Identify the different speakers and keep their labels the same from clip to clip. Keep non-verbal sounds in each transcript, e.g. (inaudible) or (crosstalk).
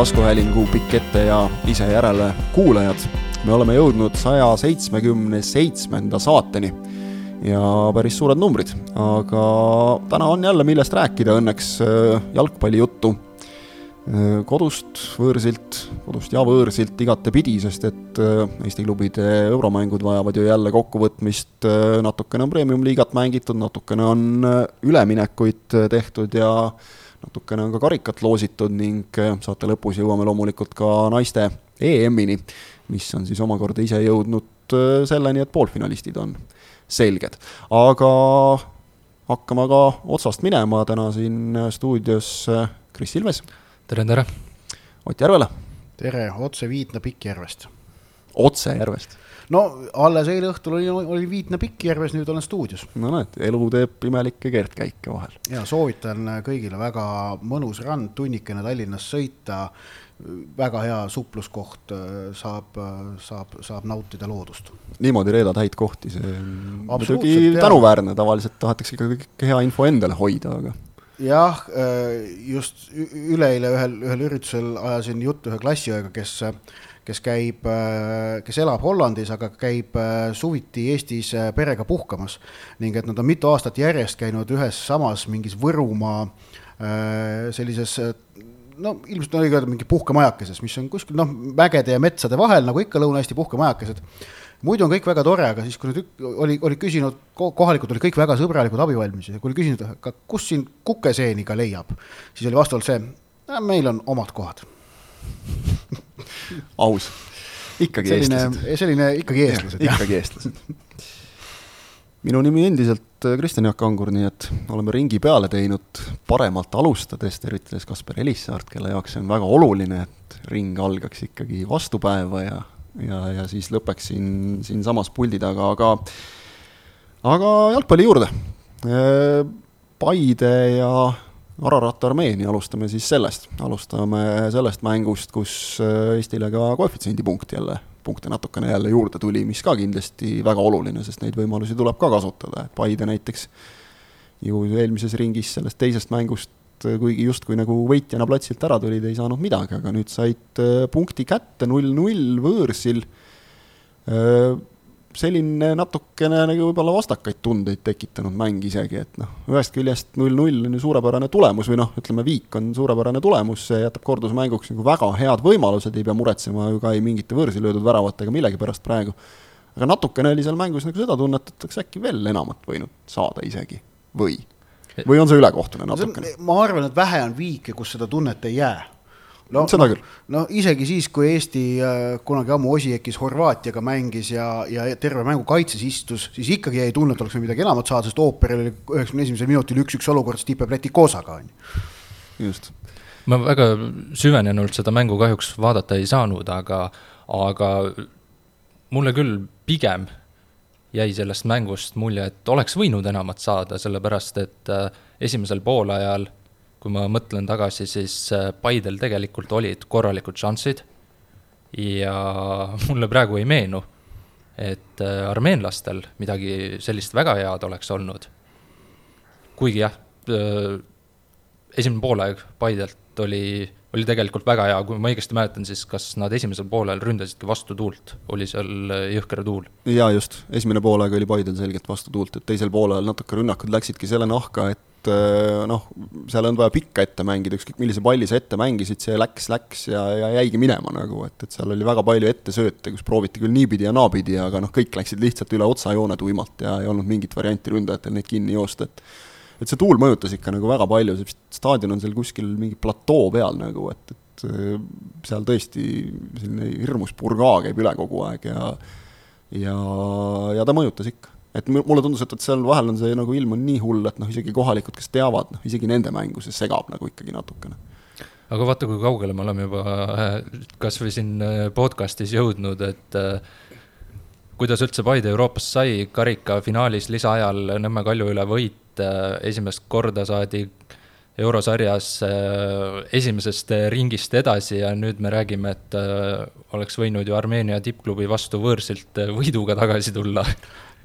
Speaker 1: taskuhäälingu pikk ette ja ise järele kuulajad. me oleme jõudnud saja seitsmekümne seitsmenda saateni ja päris suured numbrid, aga täna on jälle millest rääkida õnneks äh, jalgpallijuttu äh, kodust, võõrsilt, kodust ja võõrsilt igatepidi, sest et äh, Eesti klubide euromängud vajavad ju jälle kokkuvõtmist, natukene on premium-liigat mängitud, natukene on üleminekuid tehtud ja natukene on ka karikat loositud ning äh, saate lõpus jõuame loomulikult ka naiste EM-ini, mis on siis omakorda ise jõudnud äh, selleni, et poolfinalistid on selged. aga hakkame ka otsast minema, täna siin stuudios äh, Kris Ilves.
Speaker 2: tere, tere!
Speaker 1: Ott Järvela.
Speaker 3: tere, otse Viitna Pikkjärvest.
Speaker 1: otse Järvest
Speaker 3: no alles eile õhtul oli, oli Viitna Pikkjärves, nüüd olen stuudios.
Speaker 1: no näed, elu teeb imelikke keerdkäike vahel.
Speaker 3: ja soovitan kõigile väga mõnus rand, tunnikene Tallinnast sõita, väga hea supluskoht, saab, saab, saab nautida loodust.
Speaker 1: niimoodi reedad häid kohti, see on muidugi tänuväärne, tavaliselt tahetakse ikka kõik hea info endale hoida, aga
Speaker 3: jah, just üleeile ühel, ühel üritusel ajasin juttu ühe klassiõega, kes kes käib, äh, kes elab Hollandis, aga käib äh, suviti Eestis äh, perega puhkamas. ning et nad on mitu aastat järjest käinud ühes samas mingis Võrumaa sellises no ilmselt õige öelda mingi puhkemajakeses, mis on kuskil noh, mägede ja metsade vahel, nagu ikka Lõuna-Eesti puhkemajakesed. Muidu on kõik väga tore, aga siis, kui nüüd oli, oli küsinud, kohalikud olid kõik väga sõbralikud, abivalmis ja kui oli küsinud, aga kus siin kukeseeni ka leiab, siis oli vastavalt see, meil on omad kohad (laughs)
Speaker 1: aus, ikkagi
Speaker 3: selline,
Speaker 1: eestlased.
Speaker 3: selline ikkagi eestlased.
Speaker 1: ikkagi eestlased. minu nimi endiselt äh, Kristjan Jaak Angur, nii et oleme ringi peale teinud paremalt alustades, tervitades Kaspar Elissaart, kelle jaoks see on väga oluline, et ring algaks ikkagi vastupäeva ja, ja, ja siis lõpeks siin, siinsamas puldi taga, aga aga jalgpalli juurde. Äh, Paide ja Ararat Armeenia, alustame siis sellest, alustame sellest mängust, kus äh, Eestile ka koefitsiendipunkt jälle, punkte natukene jälle juurde tuli, mis ka kindlasti väga oluline, sest neid võimalusi tuleb ka kasutada, et Paide näiteks ju eelmises ringis sellest teisest mängust, äh, kuigi justkui nagu võitjana platsilt ära tulid, ei saanud midagi, aga nüüd said äh, punkti kätte null-null võõrsil selline natukene nagu võib-olla vastakaid tundeid tekitanud mäng isegi, et noh, ühest küljest null-null on ju suurepärane tulemus või noh, ütleme viik on suurepärane tulemus, see jätab kordusmänguks nagu väga head võimalused, ei pea muretsema ju ka ei mingite võõrsi löödud väravatega millegipärast praegu. aga natukene oli seal mängus nagu seda tunnet, et oleks äkki veel enamat võinud saada isegi või, või on see ülekohtune natukene?
Speaker 3: ma arvan, et vähe on viike, kus seda tunnet ei jää
Speaker 1: no, seda küll.
Speaker 3: no isegi siis, kui Eesti äh, kunagi ammu Osiekis Horvaatiaga mängis ja, ja terve mängu kaitses istus, siis ikkagi jäi tunne, et oleks midagi enamat saada, sest ooperil oli üheksakümne esimesel minutil üks-üks olukord Stipe Pletikosaga, on
Speaker 1: ju. just.
Speaker 2: ma väga süvenenult seda mängu kahjuks vaadata ei saanud, aga, aga mulle küll pigem jäi sellest mängust mulje, et oleks võinud enamat saada, sellepärast et äh, esimesel poolajal kui ma mõtlen tagasi, siis äh, Paidel tegelikult olid korralikud šanssid ja (laughs) mulle praegu ei meenu, et äh, armeenlastel midagi sellist väga head oleks olnud. kuigi jah, esimene poolaeg Paidelt oli, oli tegelikult väga hea, kui ma õigesti mäletan, siis kas nad esimesel poolel ründasidki vastu tuult, oli seal jõhker tuul?
Speaker 1: jaa, just, esimene poolaeg oli Paidel selgelt vastu tuult, et teisel poolel natuke rünnakud läksidki selle nahka, et äh, noh, seal on vaja pikka ette mängida, ükskõik millise palli sa ette mängisid, see läks, läks ja, ja jäigi minema nagu, et, et seal oli väga palju ettesööte, kus prooviti küll niipidi ja naapidi, aga noh, kõik läksid lihtsalt üle otsajoone tuimalt ja ei olnud mingit varianti ründajatel neid kinni joosta, et et see tuul mõjutas ikka nagu väga palju, see staadion on seal kuskil mingi platoo peal nagu, et, et äh, seal tõesti selline hirmus purgaa käib üle kogu aeg ja ja, ja ta mõjutas ikka et mulle tundus, et, et seal vahel on see nagu ilm on nii hull, et noh, isegi kohalikud, kes teavad, noh, isegi nende mängu see segab nagu ikkagi natukene.
Speaker 2: aga vaata, kui kaugele me oleme juba äh, kas või siin äh, podcast'is jõudnud, et äh, kuidas üldse Paide Euroopast sai, karikafinaalis lisaajal Nõmme Kalju üle võit, esimest korda saadi eurosarjas esimesest ringist edasi ja nüüd me räägime, et oleks võinud ju Armeenia tippklubi vastu võõrsilt võiduga tagasi tulla.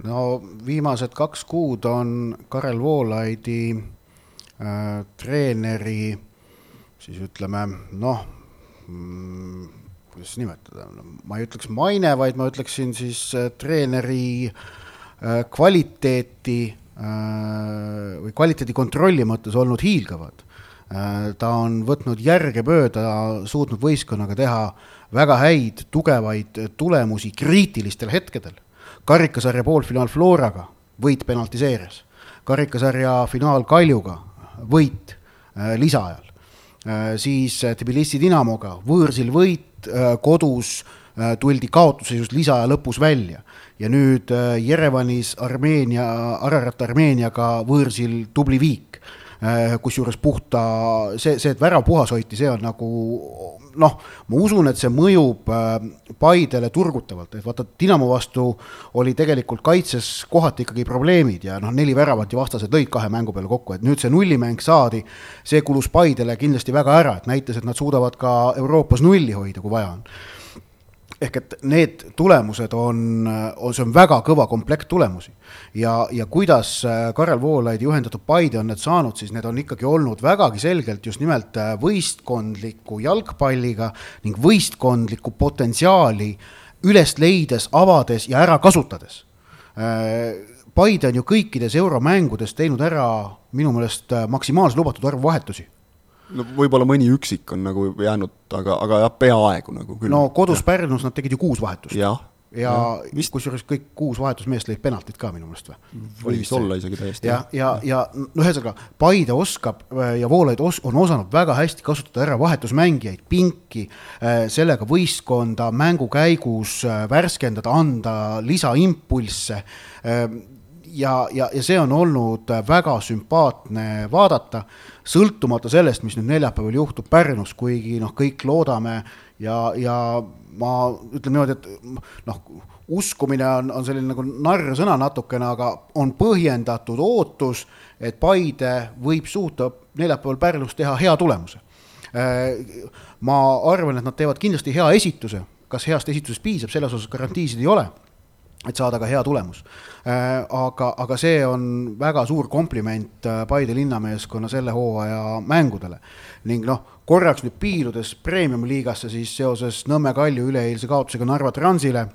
Speaker 3: No viimased kaks kuud on Karel Voolaidi äh, treeneri siis ütleme noh mm,, kuidas nimetada, ma ei ütleks maine, vaid ma ütleksin siis äh, treeneri äh, kvaliteeti äh, või kvaliteedi kontrolli mõttes olnud hiilgavad. ta on võtnud järgemööda, suutnud võistkonnaga teha väga häid, tugevaid tulemusi kriitilistel hetkedel. karikasarja poolfinaal Floraga, võit penaltiseerias. karikasarja finaal Kaljuga, võit lisaajal. siis Tbilisi Dinamoga, võõrsil võit, Äh, kodus äh, tuldi kaotusseisust lisaaja lõpus välja ja nüüd äh, Jerevanis Armeenia, Ararat Armeeniaga võõrsil tubli viik. kusjuures puhta, see, see, et värav puhas hoiti, see on nagu noh, ma usun, et see mõjub Paidele turgutavalt, et vaata, Dinamo vastu oli tegelikult kaitses kohati ikkagi probleemid ja noh, neli väravat ja vastased lõid kahe mängu peale kokku, et nüüd see nullimäng saadi, see kulus Paidele kindlasti väga ära, et näitas, et nad suudavad ka Euroopas nulli hoida, kui vaja on ehk et need tulemused on, on, see on väga kõva komplekt tulemusi. ja, ja kuidas äh, Karel Voolaidi juhendatud Paide on need saanud, siis need on ikkagi olnud vägagi selgelt just nimelt äh, võistkondliku jalgpalliga ning võistkondlikku potentsiaali üles leides, avades ja ära kasutades. Äh, Paide on ju kõikides euromängudes teinud ära minu meelest maksimaalse lubatud arvu vahetusi
Speaker 1: no võib-olla mõni üksik on nagu jäänud, aga, aga jah, peaaegu nagu
Speaker 3: küll. no kodus ja. Pärnus nad tegid ju kuus vahetust.
Speaker 1: ja,
Speaker 3: ja, ja kusjuures kõik kuus vahetusmeest lõid penaltit ka minu meelest või?
Speaker 1: võis olla isegi täiesti.
Speaker 3: ja, ja, ja no ühesõnaga, Paide oskab äh, ja Voolaid os-, on osanud väga hästi kasutada ära vahetusmängijaid, pinki, äh, sellega võistkonda mängu käigus äh, värskendada, anda lisaimpulsse ja, ja, ja see on olnud väga sümpaatne vaadata, sõltumata sellest, mis nüüd neljapäeval juhtub Pärnus, kuigi noh, kõik loodame ja, ja ma ütlen niimoodi, et noh, uskumine on, on selline nagu narrsõna natukene, aga on põhjendatud ootus, et Paide võib suuta neljapäeval Pärnus teha hea tulemuse. ma arvan, et nad teevad kindlasti hea esituse, kas heast esitusest piisab, selles osas garantiisid ei ole et saada ka hea tulemus. Äh, aga, aga see on väga suur kompliment äh, Paide linnameeskonna selle hooaja mängudele. ning noh, korraks nüüd piiludes premium-liigasse, siis seoses Nõmme Kalju üleeilse kaotusega Narva Transile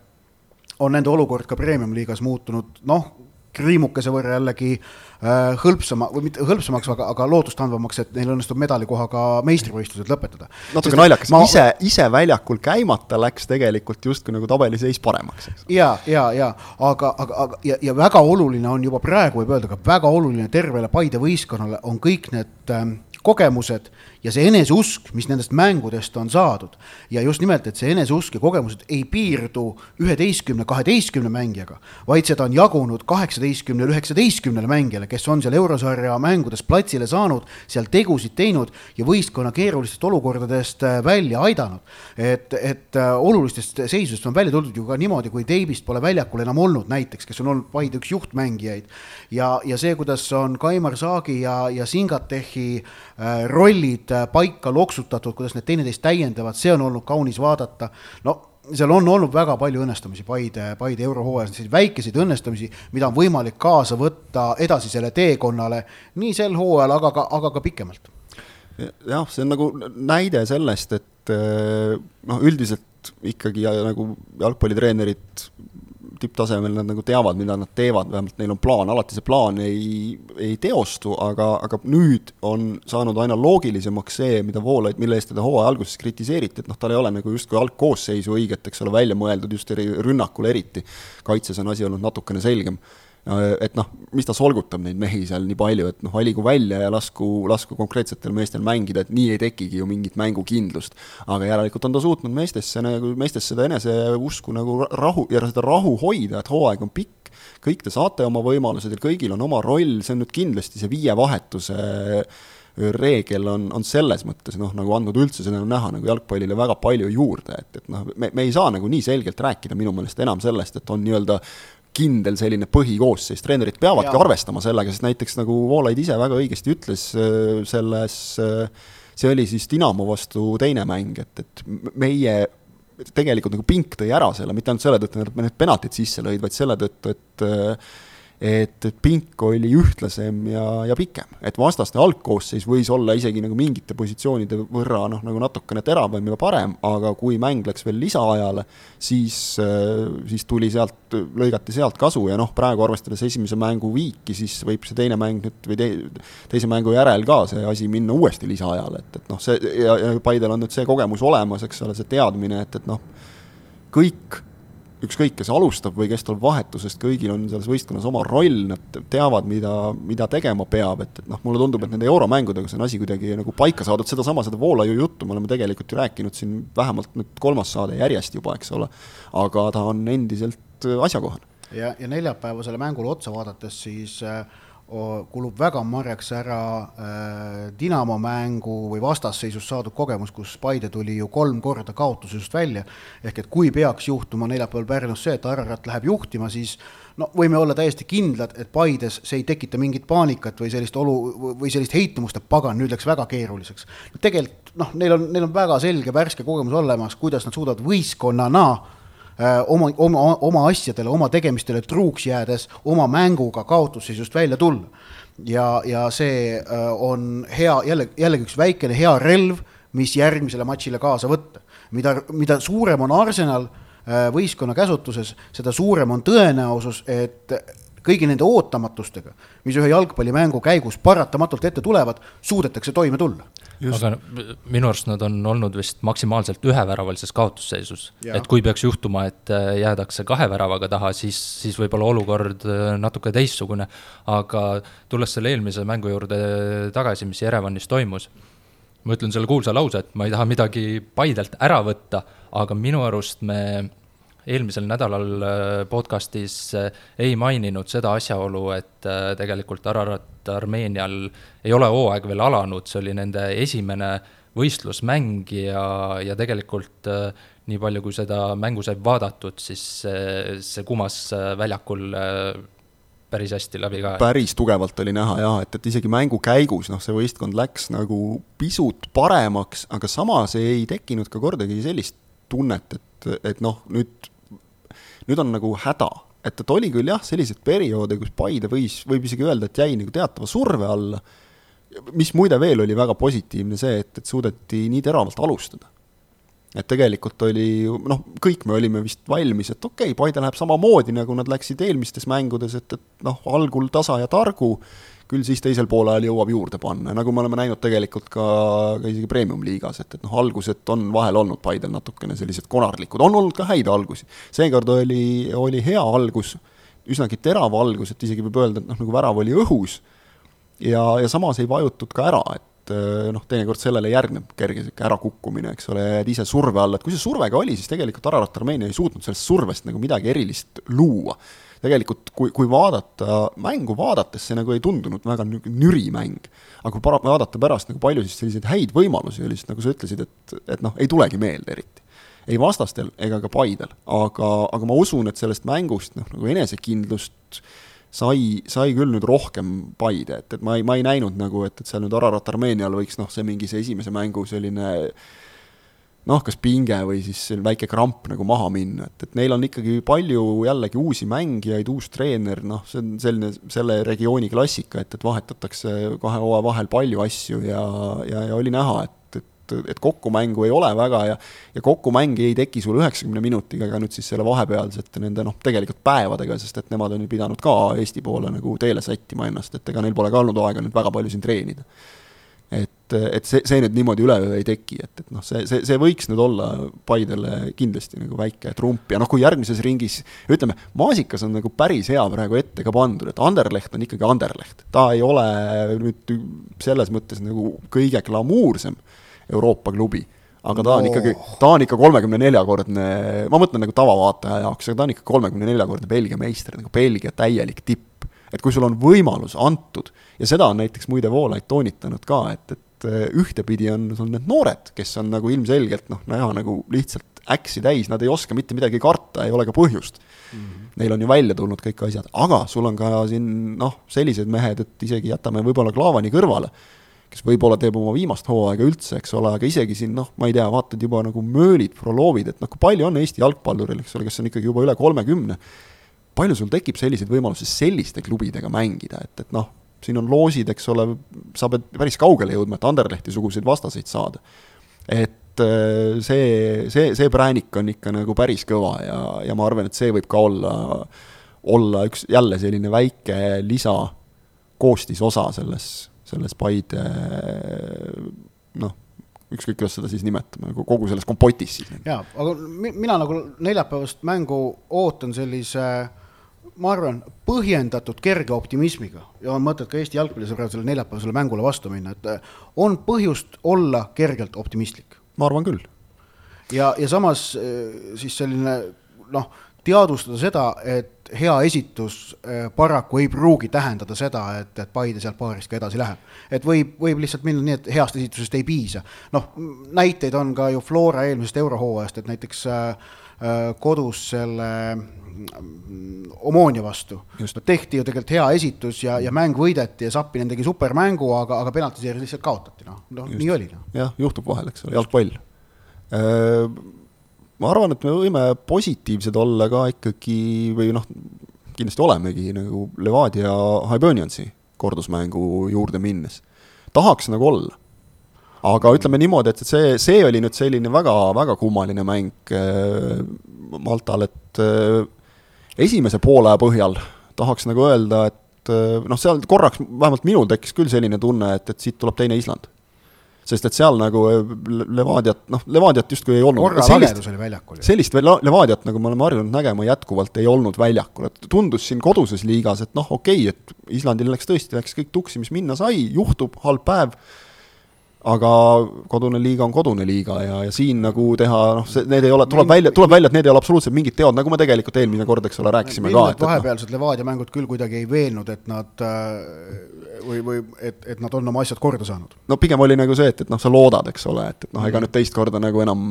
Speaker 3: on nende olukord ka premium-liigas muutunud noh, kriimukese võrra jällegi äh, hõlpsama või mitte hõlpsamaks, aga, aga lootustandvamaks, et neil õnnestub medalikohaga meistrivõistlused lõpetada.
Speaker 1: natuke naljakas. ma..., ise, ise väljakul käimata läks tegelikult justkui nagu tabeliseis paremaks,
Speaker 3: ja, ja, ja. Aga, aga, aga ja, ja väga oluline on juba praegu võib öelda, ka väga oluline tervele Paide võistkonnale on kõik need äh, kogemused ja see eneseusk, mis nendest mängudest on saadud. ja just nimelt, et see eneseusk ja kogemused ei piirdu üheteistkümne, kaheteistkümne mängijaga, vaid seda on jagunud kaheksateistkümnele, üheksateistkümnele mängijale, kes on seal eurosarja mängudes platsile saanud, seal tegusid teinud ja võistkonna keerulistest olukordadest äh, välja aidanud. et, et äh, olulistest seisudest on välja tuldud ju ka niimoodi, kui Teibist pole väljakul enam olnud näiteks, kes on olnud vaid üks juhtmängijaid. ja, ja see, kuidas on Kaimar Saagi ja, ja Singatehi äh, rollid olid äh, paika loksutatud, kuidas need teineteist täiendavad, see on olnud kaunis vaadata. no seal on olnud väga palju õnnestumisi Paide, Paide eurohooajas, selliseid väikeseid õnnestumisi, mida on võimalik kaasa võtta edasisele teekonnale nii sel hooajal, aga ka, aga ka pikemalt.
Speaker 1: jah, see on nagu näide sellest, et äh, noh, üldiselt ikkagi ja, nagu jalgpallitreenerid tipptasemel nad nagu teavad, mida nad teevad, vähemalt neil on plaan, alati see plaan ei, ei teostu, aga, aga nüüd on saanud aina loogilisemaks see, mida Voolaid, mille eest teda hooaja alguses kritiseeriti, et noh, tal ei ole nagu justkui algkoosseisu õiget, eks ole, välja mõeldud just rünnakul eriti. kaitses on asi olnud natukene selgem et noh, mis ta solgutab neid mehi seal nii palju, et noh, valigu välja ja lasku, lasku konkreetsetel meestel mängida, et nii ei tekigi ju mingit mängukindlust. aga järelikult on ta suutnud meestesse nagu, meestes seda eneseusku nagu rahu ja seda rahu hoida, et hooaeg on pikk, kõik te saate oma võimalused ja kõigil on oma roll, see on nüüd kindlasti see viie vahetuse reegel on, on selles mõttes noh, nagu andnud üldse seda näha nagu jalgpallile väga palju juurde, et, et noh, me, me ei saa nagu nii selgelt rääkida minu meelest enam sellest, et on nii-öelda kindel selline põhikoosseis, treenerid peavadki arvestama sellega, sest näiteks nagu Voolaid ise väga õigesti ütles äh, selles, äh, see oli siis Dinamo vastu teine mäng, et, et meie tegelikult nagu Pink tõi ära selle, mitte ainult selle tõttu, et need penaltid sisse lõid, vaid selle tõttu, et et, et pink oli ühtlasem ja, ja pikem, et vastaste algkoosseis võis olla isegi nagu mingite positsioonide võrra noh, nagu natukene teravam ja parem, aga kui mäng läks veel lisaajale, siis, siis tuli sealt, lõigati sealt kasu ja noh, praegu arvestades esimese mängu viiki, siis võib see teine mäng nüüd või te, teise mängu järel ka see asi minna uuesti lisaajale, et, et noh, see ja, ja Paidel on nüüd see kogemus olemas, eks ole, see teadmine, et, et noh, kõik ükskõik, kes alustab või kes tuleb vahetusest, kõigil on selles võistkonnas oma roll, nad teavad, mida, mida tegema peab, et, et noh, mulle tundub, et nende euromängudega see on asi kuidagi nagu paika saadud, sedasama, seda Voolaiu juttu me oleme tegelikult ju rääkinud siin vähemalt nüüd kolmas saade järjest juba, eks ole, aga ta on endiselt asjakohane.
Speaker 3: ja, ja neljapäevasele mängule otsa vaadates siis äh, kulub väga marjaks ära äh, Dinamo mängu või vastasseisust saadud kogemus, kus Paide tuli ju kolm korda kaotusest välja. ehk et kui peaks juhtuma neljapäeval Pärnus see, et Ararat läheb juhtima, siis no võime olla täiesti kindlad, et Paides see ei tekita mingit paanikat või sellist olu või sellist heitumust, et pagan, nüüd läks väga keeruliseks. tegelikult noh, neil on, neil on väga selge värske kogemus olemas, kuidas nad suudavad võistkonnana oma, oma, oma asjadele, oma tegemistele truuks jäädes oma mänguga kaotusseisust välja tulla. ja, ja see äh, on hea, jälle, jällegi üks väikene hea relv, mis järgmisele matšile kaasa võtta. mida, mida suurem on Arsenal äh, võistkonna käsutuses, seda suurem on tõenäosus, et kõigi nende ootamatustega, mis ühe jalgpallimängu käigus paratamatult ette tulevad, suudetakse toime tulla.
Speaker 2: aga minu arust nad on olnud vist maksimaalselt üheväravalises kaotusseisus. et kui peaks juhtuma, et äh, jäädakse kahe väravaga taha, siis, siis võib olla olukord äh, natuke teistsugune. aga tulles selle eelmise mängu juurde tagasi, mis Jerevanis toimus, ma ütlen selle kuulsa lause, et ma ei taha midagi Paidelt ära võtta, aga minu arust me eelmisel nädalal äh, podcastis äh, ei maininud seda asjaolu, et äh, tegelikult Ararat Armeenial ei ole hooaeg veel alanud, see oli nende esimene võistlusmäng ja, ja tegelikult nii palju, kui seda mängu sai vaadatud, siis see, see kumas väljakul päris hästi läbi ka.
Speaker 1: päris tugevalt oli näha jah, et, et isegi mängu käigus noh, see võistkond läks nagu pisut paremaks, aga samas ei tekkinud ka kordagi sellist tunnet, et, et noh, nüüd nüüd on nagu häda, et, et oli küll jah, selliseid perioode, kus Paide võis, võib isegi öelda, et jäi nagu teatava surve alla, mis muide veel oli väga positiivne see, et, et suudeti nii teravalt alustada. et tegelikult oli, noh, kõik me olime vist valmis, et okei okay,, Paide läheb samamoodi, nagu nad läksid eelmistes mängudes, et, et noh, algul tasa ja targu, küll siis teisel poolajal jõuab juurde panna, nagu me oleme näinud tegelikult ka, ka isegi premium-liigas, et, et noh, algused on vahel olnud Paidel natukene sellised konarlikud, on olnud ka häid algusi. seekord oli, oli hea algus, üsnagi terav algus, et isegi võib öelda, et noh, nagu värav oli õhus. Ja, ja samas ei vajutud ka ära, et noh, teinekord sellele järgneb kerge niisugune ärakukkumine, eks ole, jääd ise surve alla, et kui see surve ka oli, siis tegelikult Ararat Armeenia ei suutnud sellest survest nagu midagi erilist luua tegelikult kui, kui vaadata mängu vaadates, see nagu ei tundunud väga nüri mäng. aga kui para-, vaadata pärast nagu palju siis selliseid häid võimalusi oli, siis nagu sa ütlesid, et, et noh, ei tulegi meelde eriti. ei vastastel ega ka Paidel, aga, aga ma usun, et sellest mängust noh, nagu enesekindlust sai, sai küll nüüd rohkem Paide, et, et ma ei, ma ei näinud nagu, et, et seal nüüd Ararat Armeenial võiks noh, see mingi see esimese mängu selline noh, kas pinge või siis väike kramp nagu maha minna, et, et neil on ikkagi palju jällegi uusi mängijaid, uus treener, noh, see on selline, selle regiooni klassika, et, et vahetatakse kahe hooaja vahel palju asju ja, ja, ja oli näha, et, et, et kokkumängu ei ole väga ja ja kokkumäng ei teki sul üheksakümne minutiga ega nüüd siis selle vahepealsete nende noh, tegelikult päevadega, sest et nemad on ju pidanud ka Eesti poole nagu teele sättima ennast, et ega neil pole ka olnud aega nüüd väga palju siin treenida et, et see, see nüüd niimoodi üleöö ei teki, et, et noh, see, see, see võiks nüüd olla Paidele kindlasti nagu väike trump ja noh, kui järgmises ringis ütleme, Maasikas on nagu päris hea praegu ette ka pandud, et Anderleht on ikkagi Anderleht. ta ei ole nüüd selles mõttes nagu kõige glamuursem Euroopa klubi, aga ta on ikkagi, ta on ikka kolmekümne neljakordne, ma mõtlen nagu tavavaataja jaoks, aga ta on ikka kolmekümne neljakordne Belgia meister, nagu Belgia täielik tipp. Et kui sul on võimalus antud ja seda on näiteks muide Voolaid toonitanud ka, et, et äh, ühtepidi on sul need noored, kes on nagu ilmselgelt noh, näha nagu lihtsalt äksi täis, nad ei oska mitte midagi karta, ei ole ka põhjust mm. -hmm. Neil on ju välja tulnud kõik asjad, aga sul on ka siin noh, sellised mehed, et isegi jätame võib-olla Klaavani kõrvale, kes võib-olla teeb oma viimast hooaega üldse, eks ole, aga isegi siin noh, ma ei tea, vaatad juba nagu möölid, proloovid, et noh, kui palju on Eesti jalgpalluril, eks ole, kes on ikkagi juba üle kolmekümne palju sul tekib selliseid võimalusi selliste klubidega mängida, et, et noh, siin on loosid, eks ole, sa pead päris kaugele jõudma, et Anderlehti-suguseid vastaseid saada. et äh, see, see, see präänik on ikka nagu päris kõva ja, ja ma arvan, et see võib ka olla, olla üks jälle selline väike lisa koostisosa selles, selles Paide noh, ükskõik, kuidas seda siis nimetame, nagu kogu selles kompotis siis.
Speaker 3: jaa, aga mina nagu neljapäevast mängu ootan sellise ma arvan, põhjendatud kerge optimismiga ja on mõtet ka Eesti jalgpallisõbrad selle neljapäevasele mängule vastu minna, et äh, on põhjust olla kergelt optimistlik.
Speaker 1: ma arvan küll.
Speaker 3: ja, ja samas äh, siis selline noh, teadvustada seda, et hea esitus äh, paraku ei pruugi tähendada seda, et, et Paide sealt paarist ka edasi läheb. et võib, võib lihtsalt minna nii, et heast esitusest ei piisa. noh, näiteid on ka ju Flora eelmisest eurohooajast, et näiteks äh kodus selle mm, Omonia vastu. tehti ju tegelikult hea esitus ja, ja mäng võideti ja Zappinen tegi supermängu, aga, aga penaltiseeris lihtsalt kaotati, noh, noh nii oli no..
Speaker 1: jah, juhtub vahel, eks ole, jalgpall äh, ma arvan, et me võime positiivsed olla ka ikkagi või noh, kindlasti olemegi nagu Levadia Hiberniansi kordusmängu juurde minnes. tahaks nagu olla. Aga ütleme niimoodi, et see, see oli nüüd selline väga, väga kummaline mäng äh, Maltal, et äh, esimese poole põhjal tahaks nagu öelda, et äh, noh, seal korraks vähemalt minul tekkis küll selline tunne, et, et siit tuleb teine Island sest et seal nagu Levadiat, noh, Levadiat justkui ei olnud.
Speaker 3: korra lagedus oli väljakul.
Speaker 1: sellist Levadiat, nagu me oleme harjunud nägema, jätkuvalt ei olnud väljakul, et tundus siin koduses liigas, et noh, okei okay,, et Islandil läks tõesti, läks kõik tuksi, mis minna sai, juhtub, halb päev aga kodune liiga on kodune liiga ja, ja siin nagu teha, noh, see, need ei ole, tuleb välja, tuleb välja, et need ei ole absoluutselt mingid teod, nagu me tegelikult eelmine kord, eks ole, rääkisime ka.
Speaker 3: et vahepealsed Levadia mängud küll kuidagi ei veennud, et nad äh, või, või et, et nad on oma asjad korda saanud.
Speaker 1: no pigem oli nagu see, et, et noh, sa loodad, eks ole, et, et noh, ega nüüd teist korda nagu enam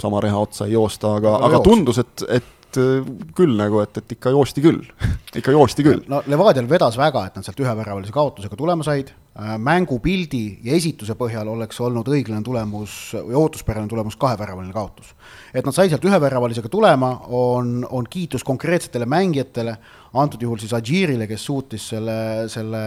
Speaker 1: sama reha otsa ei joosta, aga no,, aga jooks. tundus, et, et äh, küll nagu, et, et ikka joosti küll (laughs) ikka joosti küll.
Speaker 3: no Levadial vedas väga, et nad sealt üheväravalise kaotusega tulema said, mängupildi ja esituse põhjal oleks olnud õiglane tulemus või ootuspärane tulemus kaheväravaline kaotus. et nad said sealt üheväravalisega tulema, on, on kiitus konkreetsetele mängijatele, antud juhul siis Adžiirile, kes suutis selle, selle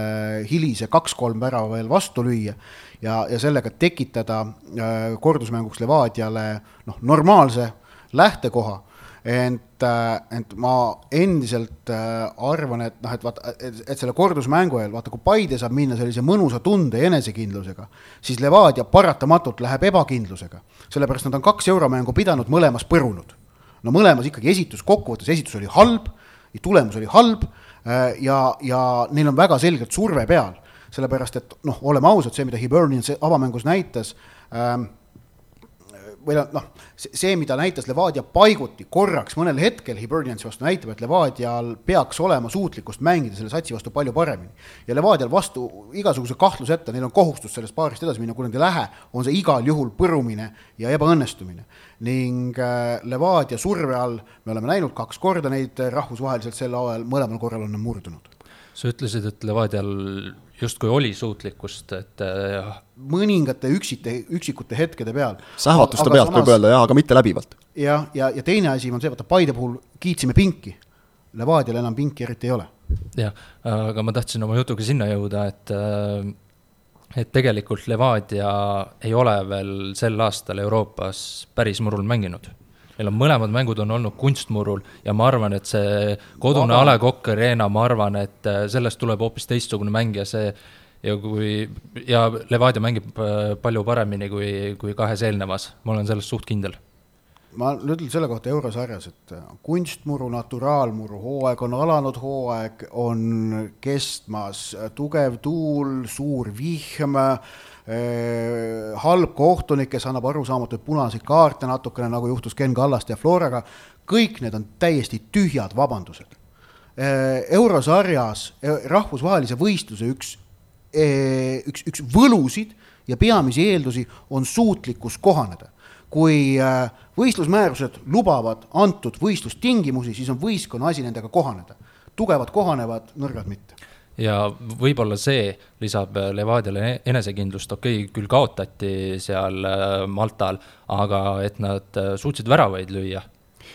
Speaker 3: hilise kaks-kolm värava veel vastu lüüa ja, ja sellega tekitada äh, kordusmänguks Levadiale noh, normaalse lähtekoha ent, äh, ent ma endiselt äh, arvan, et noh, et vaata, et, selle kordusmängu eel, vaata, kui Paide saab minna sellise mõnusa tunde ja enesekindlusega, siis Levadia paratamatult läheb ebakindlusega. sellepärast nad on kaks euromängu pidanud, mõlemas põrunud. no mõlemas ikkagi esitus, kokkuvõttes esitus oli halb, tulemus oli halb äh, ja, ja neil on väga selgelt surve peal, sellepärast et noh, oleme ausad, see, mida Hibernian avamängus näitas ähm,, või noh, see, mida näitas Levadia paiguti korraks mõnel hetkel Hiberniansi vastu, näitab, et Levadial peaks olema suutlikkust mängida selle satsi vastu palju paremini. ja Levadial vastu igasuguse kahtluseta, neil on kohustus sellest paarist edasi minna, kui nad ei lähe, on see igal juhul põrumine ja ebaõnnestumine. ning äh, Levadia surve all me oleme näinud kaks korda neid rahvusvaheliselt sel ajal, mõlemal korral on nad murdunud.
Speaker 2: sa ütlesid, et Levadial justkui oli suutlikkust, et
Speaker 3: äh, mõningate üksite, üksikute hetkede peal.
Speaker 1: sähvatuste pealt samas... võib öelda jah, aga mitte läbivalt.
Speaker 3: jah, ja, ja, ja teine asi on see, vaata Paide puhul kiitsime pinki. Levadial enam pinki eriti ei ole.
Speaker 2: jah, aga ma tahtsin oma jutuga sinna jõuda, et äh, et tegelikult Levadia ei ole veel sel aastal Euroopas päris murul mänginud neil on mõlemad mängud on olnud kunstmurul ja ma arvan, et see kodune A Le Coq Arena, ma arvan, et äh, sellest tuleb hoopis teistsugune mäng ja see ja kui, ja Levadia mängib äh, palju paremini kui, kui kahes eelnevas, ma olen selles suht kindel.
Speaker 3: Ma ütlen selle kohta eurosarjas, et äh, kunstmuru, naturaalmuru hooaeg on alanud, hooaeg on kestmas, tugev tuul, suur vihm Äh, halb kohtunik, kes annab arusaamatuid punaseid kaarte natukene, nagu juhtus Ken Kallaste ja Floraga, kõik need on täiesti tühjad vabandused. Äh, eurosarjas äh, rahvusvahelise võistluse üks, üks, üks võlusid ja peamisi eeldusi on suutlikkus kohaneda. kui võistlusmäärused lubavad antud võistlustingimusi, siis on võistkonna asi nendega kohaneda. tugevad kohanevad, nõrgad mitte
Speaker 2: ja võib-olla see lisab Levadiale e-, enesekindlust, okei okay,, küll kaotati seal äh, Maltal, aga et nad äh, suutsid väravaid lüüa.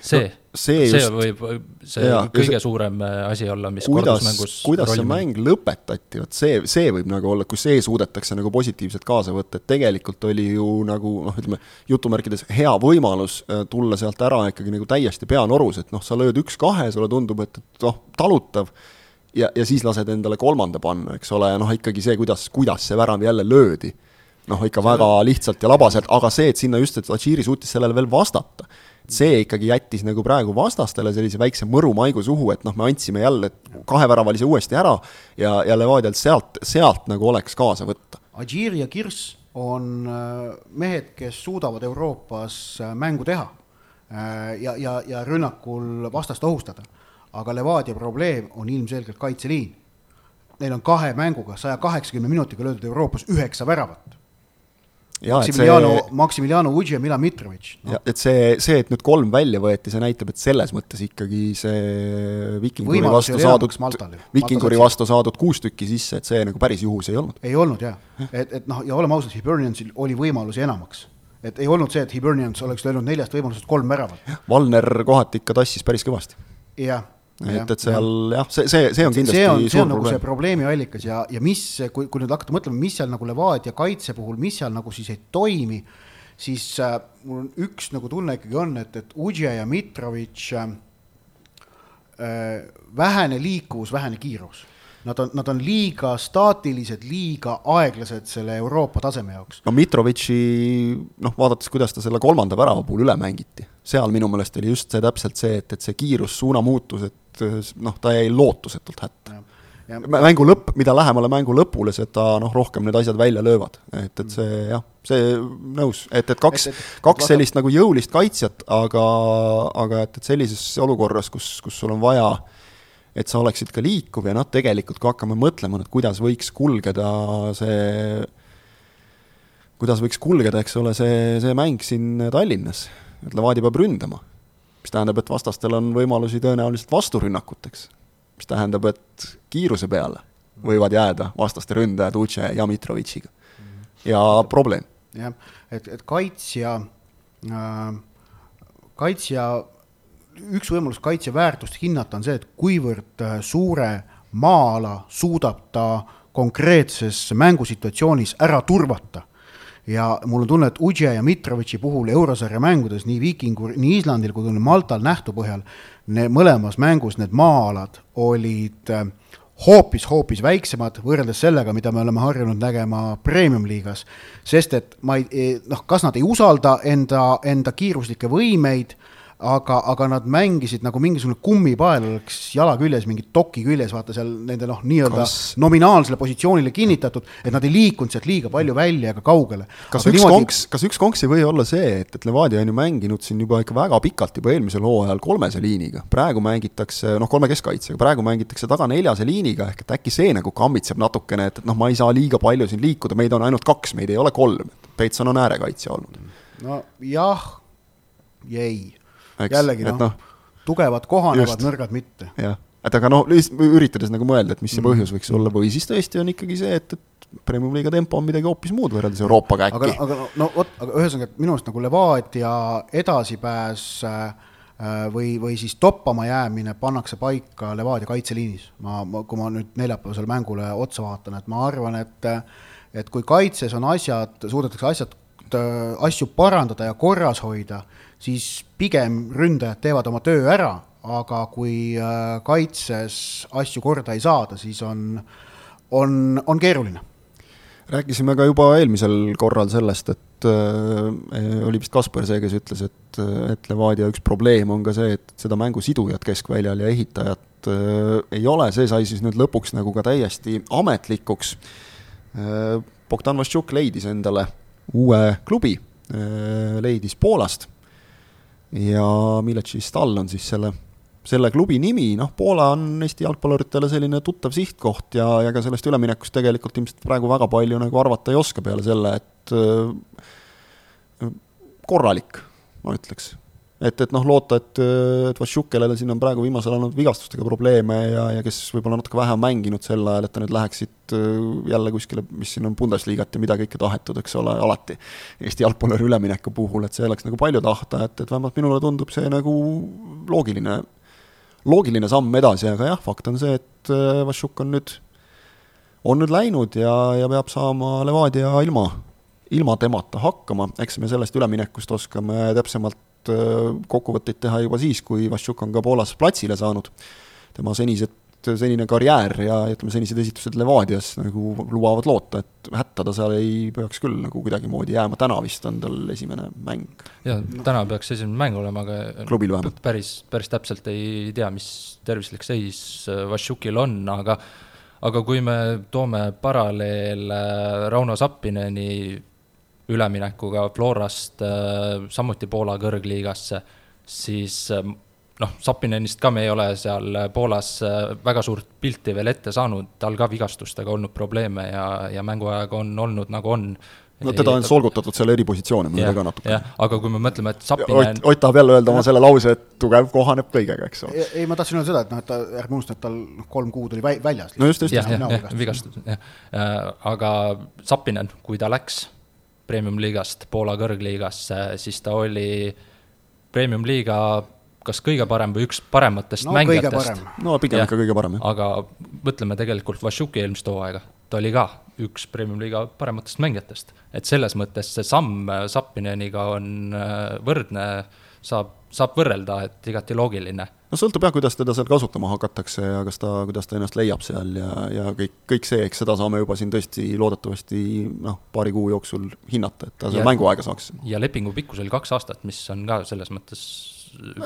Speaker 2: see
Speaker 1: no,, see,
Speaker 2: see
Speaker 1: just,
Speaker 2: võib see
Speaker 1: jaa,
Speaker 2: kõige
Speaker 1: see,
Speaker 2: suurem äh, asi olla, mis
Speaker 1: kuidas,
Speaker 2: kordusmängus
Speaker 1: kuidas see mäng lõpetati, vot see, see võib nagu olla, kui see suudetakse nagu positiivselt kaasa võtta, et tegelikult oli ju nagu noh, ütleme jutumärkides hea võimalus äh, tulla sealt ära ikkagi nagu täiesti peanorus, et noh, sa lööd üks-kahe, sulle tundub, et, et noh, talutav, ja, ja siis lased endale kolmanda panna, eks ole, ja noh, ikkagi see, kuidas, kuidas see värav jälle löödi noh, ikka väga lihtsalt ja labaselt, aga see, et sinna just, et Adžiri suutis sellele veel vastata, see ikkagi jättis nagu praegu vastastele sellise väikse mõru maigu suhu, et noh, me andsime jälle kaheväravalise uuesti ära ja, ja Levadialt sealt, sealt nagu oleks kaasa võtta.
Speaker 3: Adžiri ja Kirss on äh, mehed, kes suudavad Euroopas äh, mängu teha äh, ja, ja, ja rünnakul vastast ohustada. Aga Levadia probleem on ilmselgelt kaitseliin. Neil on kahe mänguga, saja kaheksakümne minutiga löödud Euroopas üheksa väravat Maximiliano see..., Maximiliano Udži ja Milan Mitrovic
Speaker 1: no.. et see, see, et nüüd kolm välja võeti, see näitab, et selles mõttes ikkagi see Vikinguri vastu saadud, Vikinguri vastu saadud kuus tükki sisse, et see nagu päris juhus ei olnud.
Speaker 3: ei olnud jah, et, et noh, ja oleme ausad, Hiberniansil oli võimalusi enamaks et ei olnud see, et Hibernians oleks löönud neljast võimalusest kolm väravat.
Speaker 1: Valner kohati ikka tassis päris kõvasti.
Speaker 3: jah
Speaker 1: et, et seal jah, see, see, see on kindlasti see on,
Speaker 3: see on nagu see probleemi allikas ja, ja mis, kui, kui nüüd hakata mõtlema, mis seal nagu Levadia kaitse puhul, mis seal nagu siis ei toimi, siis äh, mul on üks nagu tunne ikkagi on, et, et Udje ja Mitrovic äh, vähene liikuvus, vähene kiirus. Nad on, nad on liiga staatilised, liiga aeglased selle Euroopa taseme jaoks.
Speaker 1: no Mitrovitši, noh, vaadates, kuidas ta selle kolmanda värava puhul üle mängiti, seal minu meelest oli just see täpselt see, et, et see kiirus, suunamuutus, et noh, ta jäi lootusetult hätta. Mängu lõpp, mida lähemale mängu lõpule, seda noh, rohkem need asjad välja löövad, et, et see jah, see nõus, et, et kaks, kaks sellist nagu jõulist kaitsjat, aga, aga et, et sellises olukorras, kus, kus sul on vaja et sa oleksid ka liikuv ja noh, tegelikult kui hakkame mõtlema, et kuidas võiks kulgeda see, kuidas võiks kulgeda, eks ole, see, see mäng siin Tallinnas, et Levadia peab ründama. Mis tähendab, et vastastel on võimalusi tõenäoliselt vasturünnakuteks. mis tähendab, et kiiruse peale võivad jääda vastaste ründajad Uche ja Mitrovitšiga. ja probleem.
Speaker 3: jah, et, et kaitsja äh,, kaitsja üks võimalus kaitseväärtust hinnata on see, et kuivõrd äh, suure maa-ala suudab ta konkreetses mängusituatsioonis ära turvata. Ja mul on tunne, et Udje ja Mitrovitši puhul eurosarja mängudes nii Vikingu, nii Islandil kui ka Maltal nähtu põhjal, mõlemas mängus need maa-alad olid hoopis-hoopis äh, väiksemad võrreldes sellega, mida me oleme harjunud nägema premium-liigas. sest et ma ei, noh, kas nad ei usalda enda, enda kiiruslikke võimeid aga, aga nad mängisid nagu mingisugune kummipael oleks jala küljes, mingi toki küljes, vaata seal nende noh, nii-öelda kas... nominaalsele positsioonile kinnitatud, et nad ei liikunud sealt liiga palju välja ega kaugele.
Speaker 1: kas aga üks niimoodi... konks, kas üks konks ei või olla see, et, et Levadia on ju mänginud siin juba ikka väga pikalt, juba eelmisel hooajal kolmese liiniga, praegu mängitakse noh, kolme keskkaitsega, praegu mängitakse taga neljase liiniga, ehk et äkki see nagu kammitseb natukene, et, et noh, ma ei saa liiga palju siin liikuda, meid on ainult kaks, meid ei ole kolm, Peetson on äärekaitsja olnud.
Speaker 3: no jah ja ei jällegi noh no, tugevad kohanevad, nõrgad mitte.
Speaker 1: jah, et aga noh, üritades nagu mõelda, et mis see mm. põhjus võiks olla või siis tõesti on ikkagi see, et, et Premium-liiga tempo on midagi hoopis muud võrreldes Euroopaga äkki.
Speaker 3: aga, aga no vot, aga ühesõnaga, et minu arust nagu Levadia edasipääs äh, või, või siis toppama jäämine pannakse paika Levadia kaitseliinis. ma, ma, kui ma nüüd neljapäevasele mängule otsa vaatan, et ma arvan, et et kui kaitses on asjad, suudetakse asjad, asju parandada ja korras hoida, siis pigem ründajad teevad oma töö ära, aga kui äh, kaitses asju korda ei saada, siis on, on, on keeruline.
Speaker 1: Rääkisime ka juba eelmisel korral sellest, et äh, oli vist Kaspar see, kes ütles, et, et Levadia üks probleem on ka see, et seda mängusidujat keskväljal ja ehitajat äh, ei ole, see sai siis nüüd lõpuks nagu ka täiesti ametlikuks. Äh,. Bogdan Vaštšuk leidis endale uue klubi äh,, leidis Poolast ja Miletši Stall on siis selle, selle klubi nimi, noh, Poola on Eesti jalgpalluritele selline tuttav sihtkoht ja, ja ka sellest üleminekust tegelikult ilmselt praegu väga palju nagu arvata ei oska peale selle, et äh, korralik, ma ütleks. Et, et noh, loota, et, et Vassiuk, kellel siin on praegu viimasel ajal olnud vigastustega probleeme ja, ja kes võib-olla natuke vähem mänginud sel ajal, et ta nüüd läheks siit äh, jälle kuskile, mis siin on Bundesliga't ja mida kõike tahetud, eks ole, alati Eesti jalgpalluri ülemineku puhul, et see oleks nagu palju tahta, et, et vähemalt minule tundub see nagu loogiline, loogiline samm edasi, aga jah, fakt on see, et äh, Vassiuk on nüüd, on nüüd läinud ja, ja peab saama Levadia ilma, ilma temata hakkama, eks me sellest üleminekust oskame täpsemalt Äh, kokkuvõtteid teha juba siis, kui Vassiuk on ka Poolas platsile saanud. tema senised, senine karjäär ja ütleme, senised esitused Levadias nagu lubavad loota, et hätta ta seal ei peaks küll nagu kuidagimoodi jääma, täna vist on tal esimene mäng.
Speaker 2: jah, täna peaks esimene mäng olema, aga
Speaker 1: klubil vähemalt.
Speaker 2: päris, päris täpselt ei tea, mis tervislik seis Vassiukil on, aga aga kui me toome paralleele Rauno Sappineni üleminekuga Florast äh, samuti Poola kõrgliigasse, siis äh, noh, Sapinenist ka me ei ole seal Poolas äh, väga suurt pilti veel ette saanud, tal ka vigastustega olnud probleeme ja, ja mänguaeg on olnud nagu on
Speaker 1: no teda on solgutatud seal eri positsioone muide ka natuke.
Speaker 2: jah, aga kui me mõtleme, et Sapinen
Speaker 1: Ott, Ott tahab jälle öelda oma selle lause, et tugev kohaneb kõigega, eks ole.
Speaker 3: ei, ma tahtsin öelda seda, et noh, et ta, ärme unusta, et tal noh, kolm kuud oli väljas.
Speaker 1: no just, just.
Speaker 2: jah, vigastus, jah. aga Sapinen, kui ta läks premium-liigast Poola kõrgliigasse, siis ta oli premium-liiga kas kõige parem või üks parematest
Speaker 3: no,
Speaker 2: mängijatest.
Speaker 1: no pigem ikka kõige parem,
Speaker 2: jah. aga mõtleme tegelikult Vassiuki eelmist hooaega, ta oli ka üks premium-liiga parematest mängijatest. et selles mõttes see samm Sappineniga on äh, võrdne, saab, saab võrrelda, et igati loogiline
Speaker 1: no sõltub jah, kuidas teda seal kasutama hakatakse ja kas ta, kuidas ta ennast leiab seal ja, ja kõik, kõik see, eks seda saame juba siin tõesti loodetavasti noh, paari kuu jooksul hinnata, et ta seal mänguaega saaks.
Speaker 2: ja lepingu pikkus oli kaks aastat, mis on ka selles mõttes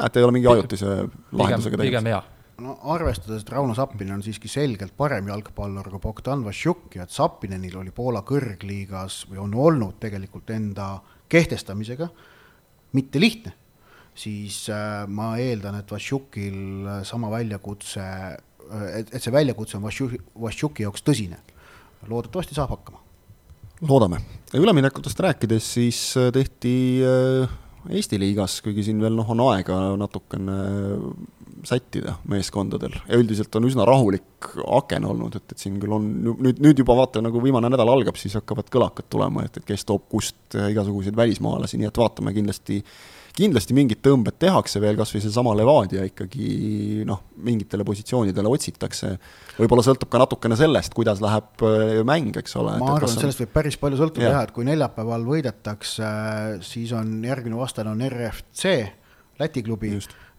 Speaker 1: et ei ole mingi ajutise lahendusega
Speaker 2: tegemist. pigem hea
Speaker 3: no arvestades, et Rauno Sappinen on siiski selgelt parem jalgpallur kui Bogdan Vassiuk ja et Sappinenil oli Poola kõrgliigas või on olnud tegelikult enda kehtestamisega mitte lihtne siis äh, ma eeldan, et Vassiukil äh, sama väljakutse, äh, et, et see väljakutse on Vassiuki, Vassiuki jaoks tõsine. loodetavasti saab hakkama.
Speaker 1: loodame. üleminekutest rääkides, siis tehti Eesti liigas, kuigi siin veel noh, on aega natukene sättida meeskondadel ja üldiselt on üsna rahulik aken olnud, et, et siin küll on nüüd, nüüd juba vaata, nagu viimane nädal algab, siis hakkavad kõlakad tulema, et, et kes toob kust igasuguseid välismaalasi, nii et vaatame kindlasti äh, kindlasti mingid tõmbed tehakse veel, kas või seesama Levadia ikkagi noh, mingitele positsioonidele otsitakse, võib-olla sõltub ka natukene sellest, kuidas läheb äh, mäng, eks ole.
Speaker 3: ma arvan, et sellest võib päris palju sõltuda jah, et kui neljapäeval võidetakse, siis on järgmine vastane on RFC, Läti klubi,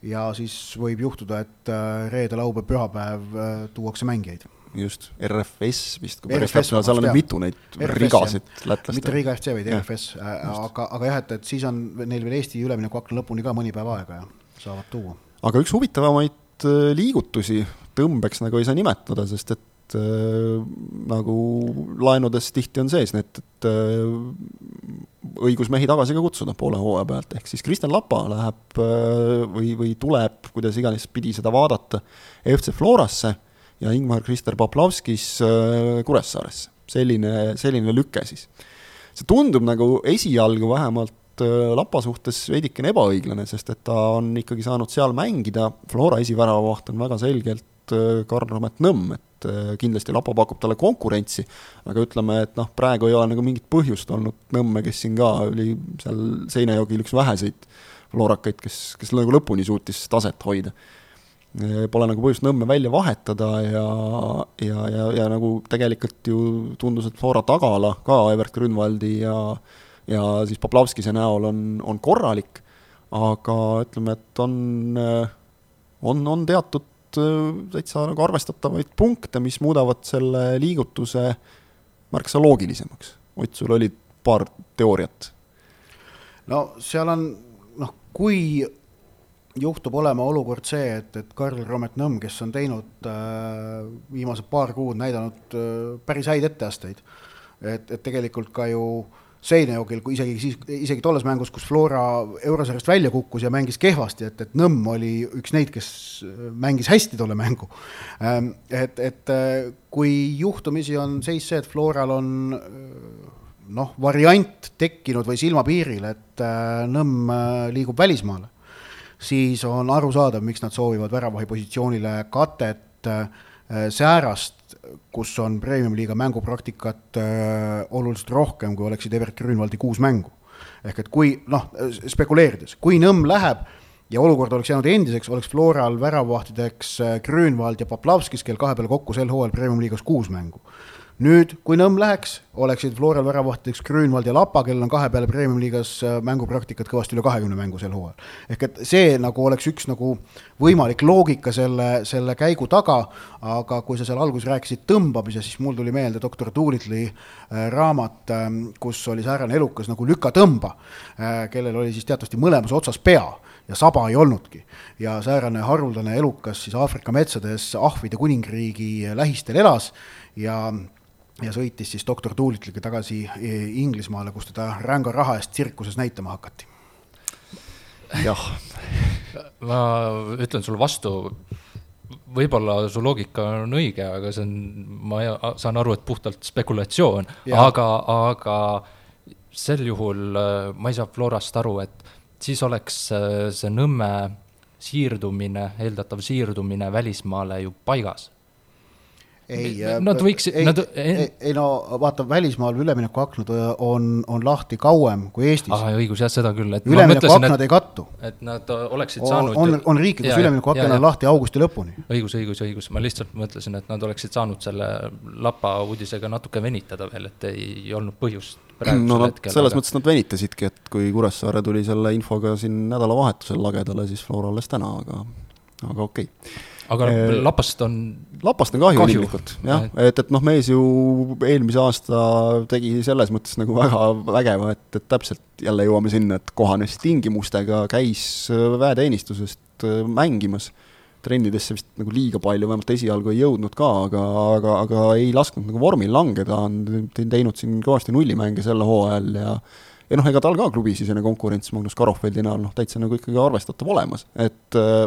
Speaker 3: ja siis võib juhtuda, et äh, reede, laupäev, pühapäev äh, tuuakse mängijaid
Speaker 1: just, RFS vist, kui päris täpselt, seal on mitu neid RFS, rigasid lätlastel.
Speaker 3: mitte Riga FC, vaid RFS, äh, aga, aga jah, et, et siis on neil veel Eesti üleminekuakna lõpuni ka mõni päev aega ja saavad tuua.
Speaker 1: aga üks huvitavamaid äh, liigutusi tõmbeks nagu ei saa nimetada, sest et äh, nagu laenudes tihti on sees need, et õigus mehi tagasi ka kutsuda poole hooaja pealt, ehk siis Kristjan Lapa läheb äh, või, või tuleb, kuidas iganes pidi seda vaadata, FC Florasse ja Ingmar-Krister Poplavskis äh, Kuressaaresse. selline, selline lüke siis. see tundub nagu esialgu vähemalt äh, Lapa suhtes veidikene ebaõiglane, sest et ta on ikkagi saanud seal mängida, Flora esiväravavaht on väga selgelt äh, Karl-Romet Nõmm, et kindlasti Lapa pakub talle konkurentsi, aga ütleme, et noh, praegu ei ole nagu mingit põhjust olnud Nõmme, kes siin ka oli seal seinajogil üks väheseid floorakaid, kes, kes nagu lõpuni suutis taset hoida pole nagu põhjust Nõmme välja vahetada ja, ja, ja, ja nagu tegelikult ju tundus, et Flora tagala ka Evert Grünwaldi ja ja siis Poplavskise näol on, on korralik, aga ütleme, et on, on, on teatud täitsa nagu arvestatavaid punkte, mis muudavad selle liigutuse märksa loogilisemaks. Ott, sul oli paar teooriat?
Speaker 3: no seal on noh, kui juhtub olema olukord see, et, et Karl Romet Nõmm, kes on teinud äh, viimased paar kuud näidanud äh, päris häid etteasteid, et, et tegelikult ka ju Seinejokil, kui isegi siis, isegi tolles mängus, kus Flora eurosarjast välja kukkus ja mängis kehvasti, et, et Nõmm oli üks neid, kes äh, mängis hästi tolle mängu ähm,. et, et äh, kui juhtumisi on seis see, et Floral on äh, noh, variant tekkinud või silmapiiril, et Nõmm liigub välismaale siis on arusaadav, miks nad soovivad väravahi positsioonile katet äh, Säärast, kus on premium-liiga mängupraktikat äh, oluliselt rohkem, kui oleksid Evert Grünwaldi kuus mängu. ehk et kui noh, spekuleerides, kui Nõmm läheb ja olukord oleks jäänud endiseks, oleks Floral väravahtideks Grünwald ja Poplavskis, kel kahe peale kokku sel hooajal premium-liigas kuus mängu nüüd, kui Nõmm läheks, oleksid Floral väravahtideks Grünwald ja Lapa, kellel on kahe peale premium-liigas äh, mängupraktikat kõvasti üle kahekümne mängu sel hooajal. ehk et see nagu oleks üks nagu võimalik loogika selle, selle käigu taga, aga kui sa seal alguses rääkisid tõmbamisest, siis mul tuli meelde doktor Doolitli äh, raamat, ähm, kus oli säärane elukas nagu Lüka tõmba, äh, kellel oli siis teatavasti mõlemas otsas pea ja saba ei olnudki. ja säärane haruldane elukas siis Aafrika metsades ahvide kuningriigi lähistel elas ja ja sõitis siis doktor Doolittliga tagasi e, Inglismaale, kus teda ränga raha eest tsirkuses näitama hakati.
Speaker 1: jah.
Speaker 2: ma ütlen sulle vastu, võib-olla su loogika on õige, aga see on, ma saan aru, et puhtalt spekulatsioon, aga, aga sel juhul äh, ma ei saa Florast aru, et siis oleks äh, see Nõmme siirdumine, eeldatav siirdumine välismaale ju paigas
Speaker 3: ei,
Speaker 2: nad äh, võiks,
Speaker 3: nad ei, ei no vaata, välismaal üleminekuaknad äh, on, on lahti kauem kui Eestis.
Speaker 2: aa, õigus, jah, seda küll, et
Speaker 3: üleminekuaknad ei kattu.
Speaker 2: et nad äh, oleksid saanud
Speaker 3: on, on riike, kus üleminekuaken on lahti augusti lõpuni.
Speaker 2: õigus, õigus, õigus, ma lihtsalt mõtlesin, et nad oleksid saanud selle Lapa uudisega natuke venitada veel, et ei olnud põhjust
Speaker 1: no nad hetkel, selles aga... mõttes nad venitasidki, et kui Kuressaare tuli selle infoga siin nädalavahetusel lagedale, siis Flora alles täna, aga, aga okei okay
Speaker 2: aga Lapast on
Speaker 1: Lapast on kahju, kahju. inimlikult, jah, et, et noh, mees ju eelmise aasta tegi selles mõttes nagu väga vägeva, et, et täpselt jälle jõuame sinna, et kohanes tingimustega, käis äh, väeteenistusest äh, mängimas, trennidesse vist nagu liiga palju, vähemalt esialgu ei jõudnud ka, aga, aga, aga ei lasknud nagu vormil langeda, on teinud siin kõvasti nullimänge sel hooajal ja ja noh, ega tal ka klubisisene konkurents Magnus Karoffeldi näol noh, täitsa nagu ikkagi arvestatav olemas, et äh,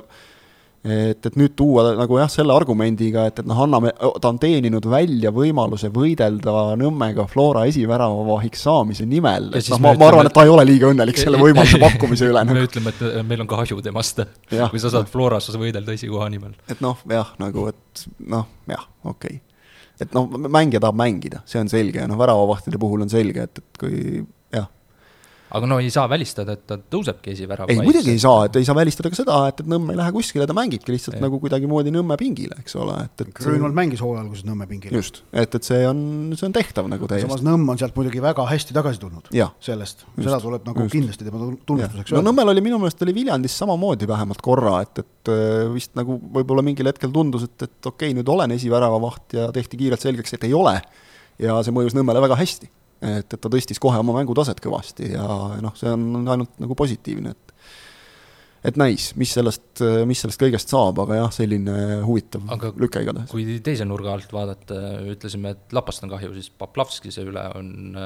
Speaker 1: et, et nüüd tuua nagu jah, selle argumendiga, et, et noh, anname, ta on teeninud välja võimaluse võidelda Nõmmega Flora esiväravahiks saamise nimel, et noh, ma, ma arvan, et ta ei ole liiga õnnelik selle (laughs) võimaluse (laughs) pakkumise üle
Speaker 2: nagu.. me ütleme, et meil on kahju temast, kui sa saad Floras võidelda esikoha nimel.
Speaker 1: et noh, jah, nagu et noh, jah, okei okay. et noh, mängija tahab mängida, see on selge ja noh, väravavahtide puhul on selge, et, et kui
Speaker 2: aga no ei saa välistada, et ta tõusebki esivärava.
Speaker 1: ei, muidugi ei saa, et ei saa välistada ka seda, et, et Nõmme ei lähe kuskile, ta mängibki lihtsalt ei. nagu kuidagimoodi Nõmme pingile, eks ole, et, et
Speaker 3: Grünwald mängis hooaja alguses Nõmme pingil.
Speaker 1: just, et, et see on, see on tehtav nagu täiesti.
Speaker 3: samas Nõmm on sealt muidugi väga hästi tagasi tulnud. sellest, seda tuleb nagu just. kindlasti tema tunnustuseks
Speaker 1: öelda. no Nõmmel oli minu meelest oli Viljandis samamoodi vähemalt korra, et, et äh, vist nagu võib-olla mingil hetkel tundus, et, et okei okay,, nüüd olen esiväravavaht ja tehti kiirelt selgeks, et ei ole. ja see mõjus Nõmmele väga hästi et, et ta tõstis kohe oma mängutaset kõvasti ja noh, see on ainult nagu positiivne, et et näis, mis sellest, mis sellest kõigest saab, aga jah, selline huvitav aga lüke igatahes.
Speaker 2: kui teise nurga alt vaadata, ütlesime, et Lapast on kahju, siis Poplavskise üle on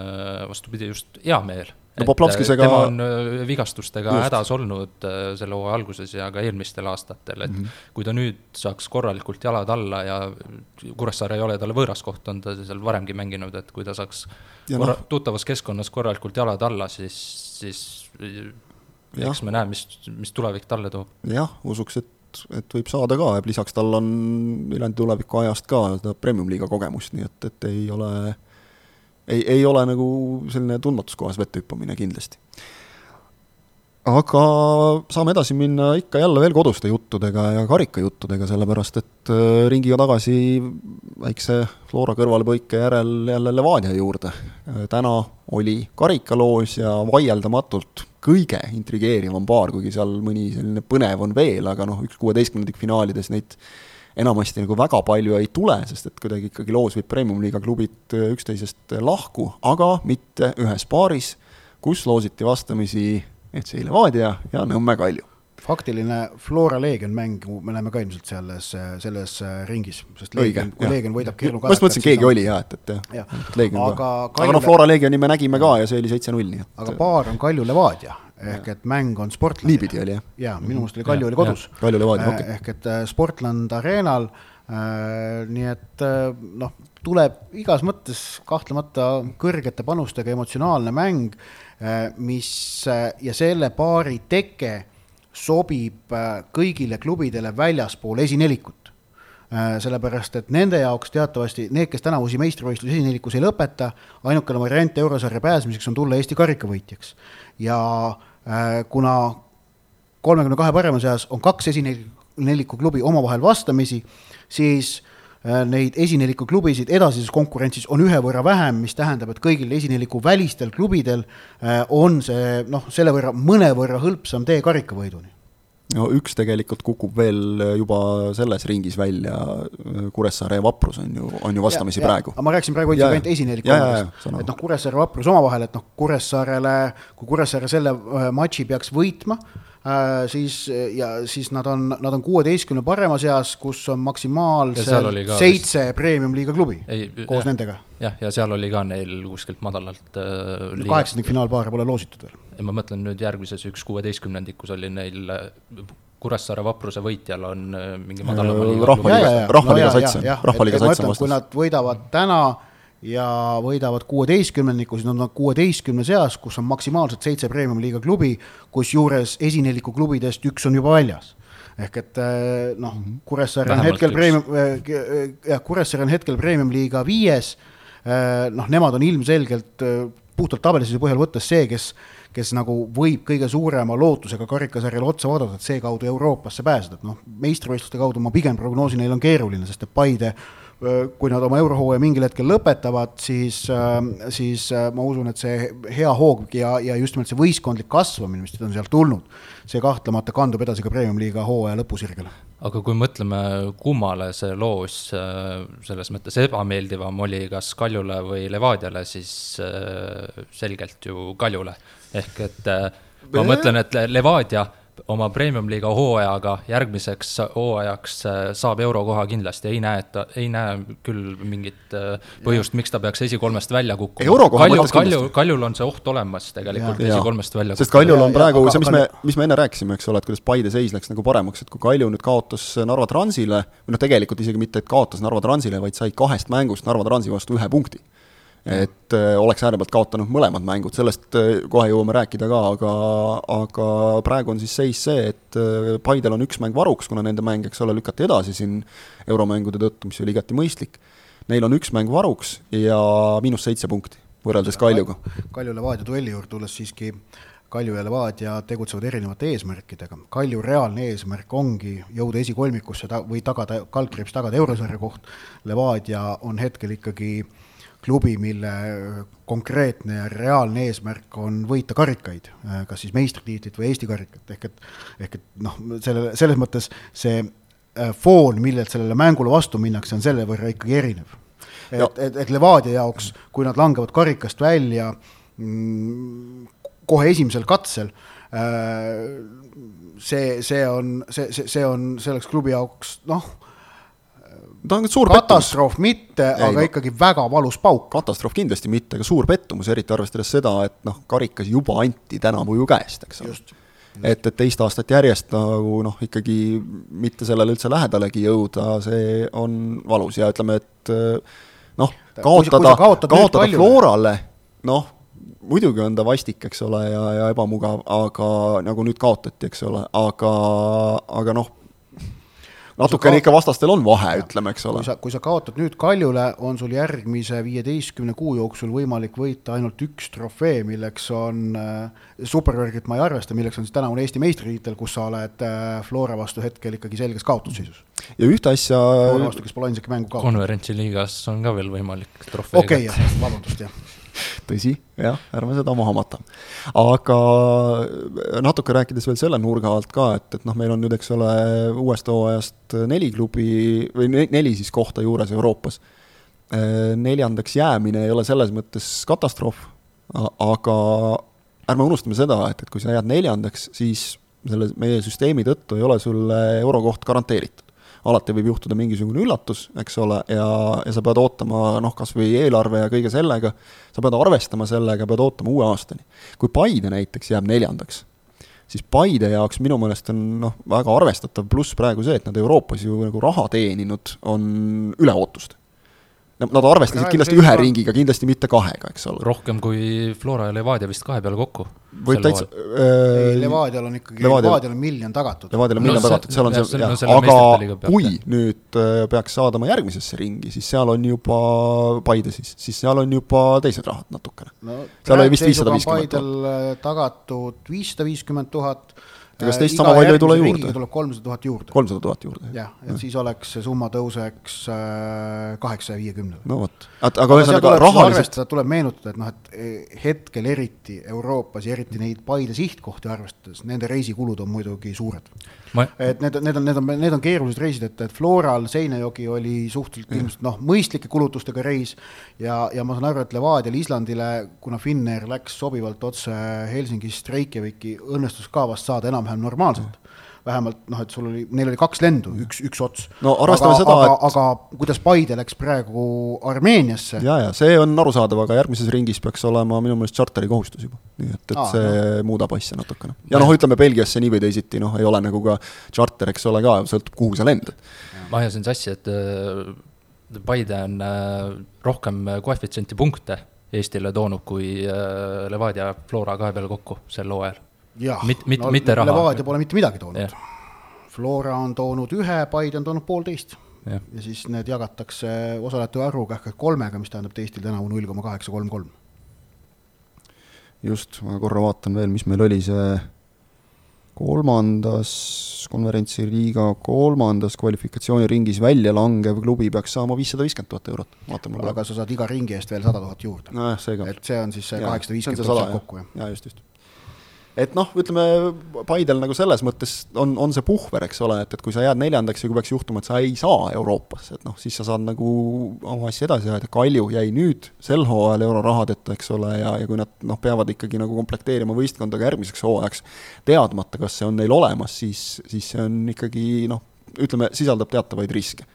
Speaker 2: vastupidi just hea meel
Speaker 1: no Poplavskisega
Speaker 2: tema on äh, vigastustega just. hädas olnud äh, selle hooaja alguses ja ka eelmistel aastatel, et mm -hmm. kui ta nüüd saaks korralikult jalad alla ja Kuressaare ei ole talle võõras koht, on ta seal varemgi mänginud, et kui ta saaks ja korra, no. tuttavas keskkonnas korralikult jalad alla, siis, siis ja. eks me näe, mis, mis tulevik talle toob.
Speaker 1: jah, usuks, et et võib saada ka lisaks tal on Viljandi tuleviku ajast ka seda premium-liiga kogemust, nii et, et ei ole ei, ei ole nagu selline tundmatuskohas vette hüppamine kindlasti. aga saame edasi minna ikka jälle veel koduste juttudega ja karikajuttudega, sellepärast et äh, ringiga tagasi väikse Flora kõrvalepõike järel jälle Levadia juurde. Äh, täna oli karikaloos ja vaieldamatult kõige intrigeerivam paar, kuigi seal mõni selline põnev on veel, aga noh, üks kuueteistkümnendikfinaalides neid enamasti nagu väga palju ei tule, sest et kuidagi ikkagi loos viib premium-liiga klubid äh, üksteisest äh, lahku, aga mitte ühes paaris, kus loositi vastamisi FC Levadia ja Nõmme Kalju
Speaker 3: faktiline Flora Leegion mängu me näeme ka ilmselt selles, selles äh, ringis, sest Leegion, kui Leegion võidab Kirnu
Speaker 1: ma just mõtlesin, keegi on... oli jah, et, et jah,
Speaker 3: ja.
Speaker 1: Leegion ka. aga noh, Flora Leegioni me nägime ka ja see oli seitse-null, nii et.
Speaker 3: aga paar on Kalju Levadia ehk et mäng on Sportlandil.
Speaker 1: niipidi oli jah?
Speaker 3: jaa, minu meelest oli Kalju oli kodus.
Speaker 1: Kalju Levadia,
Speaker 3: okei okay.. ehk et äh, Sportland Arenal äh,, nii et äh, noh, tuleb igas mõttes kahtlemata kõrgete panustega emotsionaalne mäng äh,, mis äh, ja selle paari teke sobib äh, kõigile klubidele väljaspool esinelikut. Äh, sellepärast, et nende jaoks teatavasti need, kes tänavusi meistrivõistlusi esinelikus ei lõpeta, ainukene variant eurosarja pääsemiseks on tulla Eesti karikavõitjaks. ja äh, kuna kolmekümne kahe parema seas on kaks esineliku klubi omavahel vastamisi, siis Äh, neid esineliku klubisid edasises konkurentsis on ühe võrra vähem, mis tähendab, et kõigil esineliku välistel klubidel äh, on see noh, selle võrra mõnevõrra hõlpsam tee karikavõiduni.
Speaker 1: No üks tegelikult kukub veel juba selles ringis välja, Kuressaare ja Vaprus on ju, on ju vastamisi ja, praegu.
Speaker 3: aga ma rääkisin praegu üldse ainult esineliku omast, et noh, Kuressaare ja Vaprus omavahel, et noh, Kuressaarele, kui Kuressaare selle äh, matši peaks võitma, Äh, siis ja siis nad on, nad on kuueteistkümne parema seas, kus on maksimaalselt seitse premium-liiga klubi ei, koos jah, nendega.
Speaker 2: jah, ja seal oli ka neil kuskilt madalalt äh,
Speaker 3: kaheksandik finaalpaare pole loositud veel.
Speaker 2: ei, ma mõtlen nüüd järgmises üks kuueteistkümnendikus oli neil äh, Kuressaare vapruse võitjal on äh, mingi madalama liiga
Speaker 1: rahvaliiga, rahvaliiga sats on, rahvaliiga sats on vastas.
Speaker 3: kui nad võidavad täna ja võidavad kuueteistkümnendiku, siis nad on kuueteistkümne seas, kus on maksimaalselt seitse premium-liiga klubi, kusjuures esineliku klubidest üks on juba väljas. ehk et eh, noh, mhm. Kuressaare on hetkel premium, eh, eh, jah, Kuressaare on hetkel premium-liiga viies, noh, nemad on ilmselgelt puhtalt tabelisuse põhjal võttes see, kes kes nagu võib kõige suurema lootusega karikasarjale otsa vaadata, et seekaudu Euroopasse pääseda, et noh, meistrivõistluste kaudu ma pigem prognoosin, neil on keeruline, sest et Paide kui nad oma eurohooaja mingil hetkel lõpetavad, siis, siis ma usun, et see hea hoog ja, ja just nimelt see võistkondlik kasvamine, mis on sealt tulnud, see kahtlemata kandub edasi ka Premium-liiga hooaja lõpusirgele.
Speaker 2: aga kui mõtleme, kummale see loos selles mõttes ebameeldivam oli, kas Kaljule või Levadiale, siis selgelt ju Kaljule. ehk et ma mõtlen, et Levadia oma premium-liiga hooajaga järgmiseks hooajaks äh, saab eurokoha kindlasti, ei näe, et ta, ei näe küll mingit äh, põhjust, miks ta peaks esikolmest välja kukkuma. Kalju, Kalju, Kaljul on see oht olemas tegelikult ja. esikolmest välja
Speaker 1: kukkuda. sest Kaljul on praegu ja, see, mis me, mis me enne rääkisime, eks ole, et kuidas Paide seis läks nagu paremaks, et kui Kalju nüüd kaotas Narva Transile, või noh, tegelikult isegi mitte, et kaotas Narva Transile, vaid sai kahest mängust Narva Transi vastu ühe punkti et äh, oleks äärepealt kaotanud mõlemad mängud, sellest äh, kohe jõuame rääkida ka, aga, aga praegu on siis seis see, et äh, Paidel on üks mäng varuks, kuna nende mäng, eks ole, lükati edasi siin euromängude tõttu, mis oli igati mõistlik. Neil on üks mäng varuks ja miinus seitse punkti võrreldes Kaljuga.
Speaker 3: Kalju Levadia duelli juurde tulles siiski Kalju ja Levadia tegutsevad erinevate eesmärkidega. Kalju reaalne eesmärk ongi jõuda esikolmikusse ta-, või tagada, kaldkriips tagada eurosarja koht, Levadia on hetkel ikkagi äh, klubi, mille konkreetne ja reaalne eesmärk on võita karikaid, kas siis meistritiitlit või Eesti karikat, ehk et ehk et noh, selle, selles mõttes see foon, millelt sellele mängule vastu minnakse, on selle võrra ikkagi erinev. et, et, et Levadia jaoks, kui nad langevad karikast välja mm, kohe esimesel katsel, see, see on, see, see, see on selleks klubi jaoks noh,
Speaker 1: ta on suur
Speaker 3: katastroof pettumus. mitte, aga ikkagi väga valus pauk.
Speaker 1: katastroof kindlasti mitte, aga suur pettumus, eriti arvestades seda, et noh, karikas juba anti tänavu ju käest, eks ole. et, et teist aastat järjest nagu noh, ikkagi mitte sellele üldse lähedalegi jõuda, see on valus ja ütleme, et noh, kaotada, kaotada Florale, noh, muidugi on ta vastik, eks ole, ja, ja ebamugav, aga nagu nüüd kaotati, eks ole, aga, aga noh, natukene ikka vastastel on vahe, ütleme, eks ole.
Speaker 3: kui sa, kui sa kaotad nüüd Kaljule, on sul järgmise viieteistkümne kuu jooksul võimalik võita ainult üks trofee, milleks on äh,, supervõrgit ma ei arvesta, milleks on siis tänavune Eesti meistritiitel, kus sa oled äh, Flora vastu hetkel ikkagi selges kaotusseisus.
Speaker 1: ja ühte asja
Speaker 3: Flora vastu, kes pole ainsatki mängu
Speaker 2: kaotanud. konverentsi liigas on ka veel võimalik trofee
Speaker 3: okei okay,, vabandust, jah
Speaker 1: tõsi, jah, ärme seda maha mata. aga natuke rääkides veel selle nurga alt ka, et, et noh, meil on nüüd, eks ole, uuest hooajast neli klubi või neli siis kohta juures Euroopas. neljandaks jäämine ei ole selles mõttes katastroof, aga ärme unustame seda, et, et kui sa jääd neljandaks, siis selle meie süsteemi tõttu ei ole sulle eurokoht garanteeritud alati võib juhtuda mingisugune üllatus, eks ole, ja, ja sa pead ootama noh, kas või eelarve ja kõige sellega, sa pead arvestama sellega, pead ootama uue aastani. kui Paide näiteks jääb neljandaks, siis Paide jaoks minu meelest on noh, väga arvestatav pluss praegu see, et nad Euroopas ju nagu raha teeninud on üle ootuste. Nad arvestasid kindlasti ühe ringiga, kindlasti mitte kahega, eks ole.
Speaker 2: rohkem kui Flora ja Levadia vist kahe peale kokku.
Speaker 1: Võib täitsa
Speaker 3: ei,
Speaker 1: äh,
Speaker 3: Levadial on ikkagi,
Speaker 1: Levadial-
Speaker 3: on miljon tagatud.
Speaker 1: Levadial on
Speaker 2: No
Speaker 1: miljon
Speaker 2: see-
Speaker 1: tagatud, seal on see,
Speaker 2: no
Speaker 1: jah, aga kui nüüd äh, peaks saadama järgmisesse ringi, siis seal on juba Paide siis, siis seal on juba teised rahad natukene.
Speaker 3: no
Speaker 1: Seal oli vist 550 000.
Speaker 3: Paidel äh, tagatud viissada viiskümmend tuhat.
Speaker 1: Ega kas teist sama palju ei tule juurde?
Speaker 3: tuleb kolmsada tuhat juurde.
Speaker 1: kolmsada tuhat juurde.
Speaker 3: jah, et siis oleks see summa tõuseks kaheksasaja viiekümnele.
Speaker 1: no vot, aga ühesõnaga rahaliselt,
Speaker 3: tuleb meenutada, et noh, et eh, hetkel eriti Euroopas ja eriti neid Paide sihtkohti arvestades, nende reisikulud on muidugi suured.
Speaker 2: ma,
Speaker 3: et need, need on, need on, need on keerulised reisid, et, et Floral Seinajoki oli suhteliselt ilmselt noh, mõistlike kulutustega reis ja, ja ma saan aru, et Levadial Islandile, kuna Finnair läks sobivalt otse Helsingist Reykjaviki, õnnestus ka vast saada enam-vähem normaalselt. Vähemalt noh, et sul oli, neil oli kaks lendu, üks, üks ots.
Speaker 1: No arvestame
Speaker 3: aga,
Speaker 1: seda,
Speaker 3: aga,
Speaker 1: et-
Speaker 3: aga kuidas Paide läks praegu Armeeniasse,
Speaker 1: ja, ja see on arusaadav, aga järgmises ringis peaks olema minu meelest charteri kohustus juba. nii et, et
Speaker 3: Aa,
Speaker 1: see muudab asja natukene. ja noh, ütleme Belgiasse nii või teisiti, noh, ei ole nagu ka charter, eks ole ka, sõltub, kuhu sa lendad.
Speaker 2: ma ajasin sassi, et äh, Paide on äh, rohkem koefitsienti punkte Eestile toonud kui äh, Levadia Flora kahe peale kokku sel hooajal.
Speaker 3: Jah
Speaker 2: Mit- mit- mitte raha.
Speaker 3: Levadia pole mitte midagi toonud. Flora on toonud ühe, Paide on toonud poolteist ja siis need jagatakse osalejate arvuga ehk kolmega, mis tähendab Eestil tänavu null koma kaheksa kolm kolm.
Speaker 1: just, ma korra vaatan veel, mis meil oli see kolmandas konverentsiliiga kolmandas kvalifikatsiooniringis välja langev klubi peaks saama viissada viiskümmend tuhat eurot,
Speaker 3: aga
Speaker 1: praegu.
Speaker 3: sa saad iga ringi eest veel sada tuhat juurde.
Speaker 1: ka.
Speaker 3: et see on siis see kaheksasada viiskümmend tuhat kokku, jah.
Speaker 1: jaa, just, just. Et noh, ütleme Paidel nagu selles mõttes on, on see puhver, eks ole, et, et kui sa jääd neljandaks ja kui peaks juhtuma, et sa ei saa Euroopasse, et noh, siis sa saad nagu oma asja edasi ajada, Kalju jäi nüüd sel hooajal eurorahadeta, eks ole, ja, ja kui nad noh, peavad ikkagi nagu komplekteerima võistkonda ka järgmiseks hooajaks, teadmata, kas see on neil olemas, siis, siis see on ikkagi noh, ütleme, sisaldab teatavaid riske.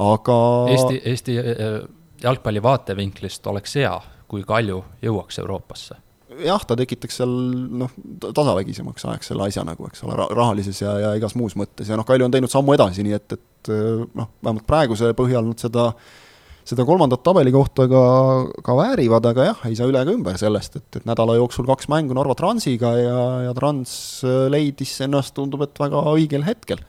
Speaker 1: aga
Speaker 2: Eesti, Eesti äh, jalgpalli vaatevinklist oleks hea, kui Kalju jõuaks Euroopasse.
Speaker 1: jah, ta tekitaks seal noh, tasavägisemaks ajaks selle asja nagu, eks ole, rahalises ja, ja igas muus mõttes ja noh, Kalju on teinud sammu edasi, nii et, et noh, vähemalt praeguse põhjal nad seda seda kolmandat tabelikohta ka, ka väärivad, aga jah, ei saa üle ega ümber sellest, et, et nädala jooksul kaks mängu Narva Transiga ja, ja Trans leidis ennast, tundub, et väga õigel hetkel.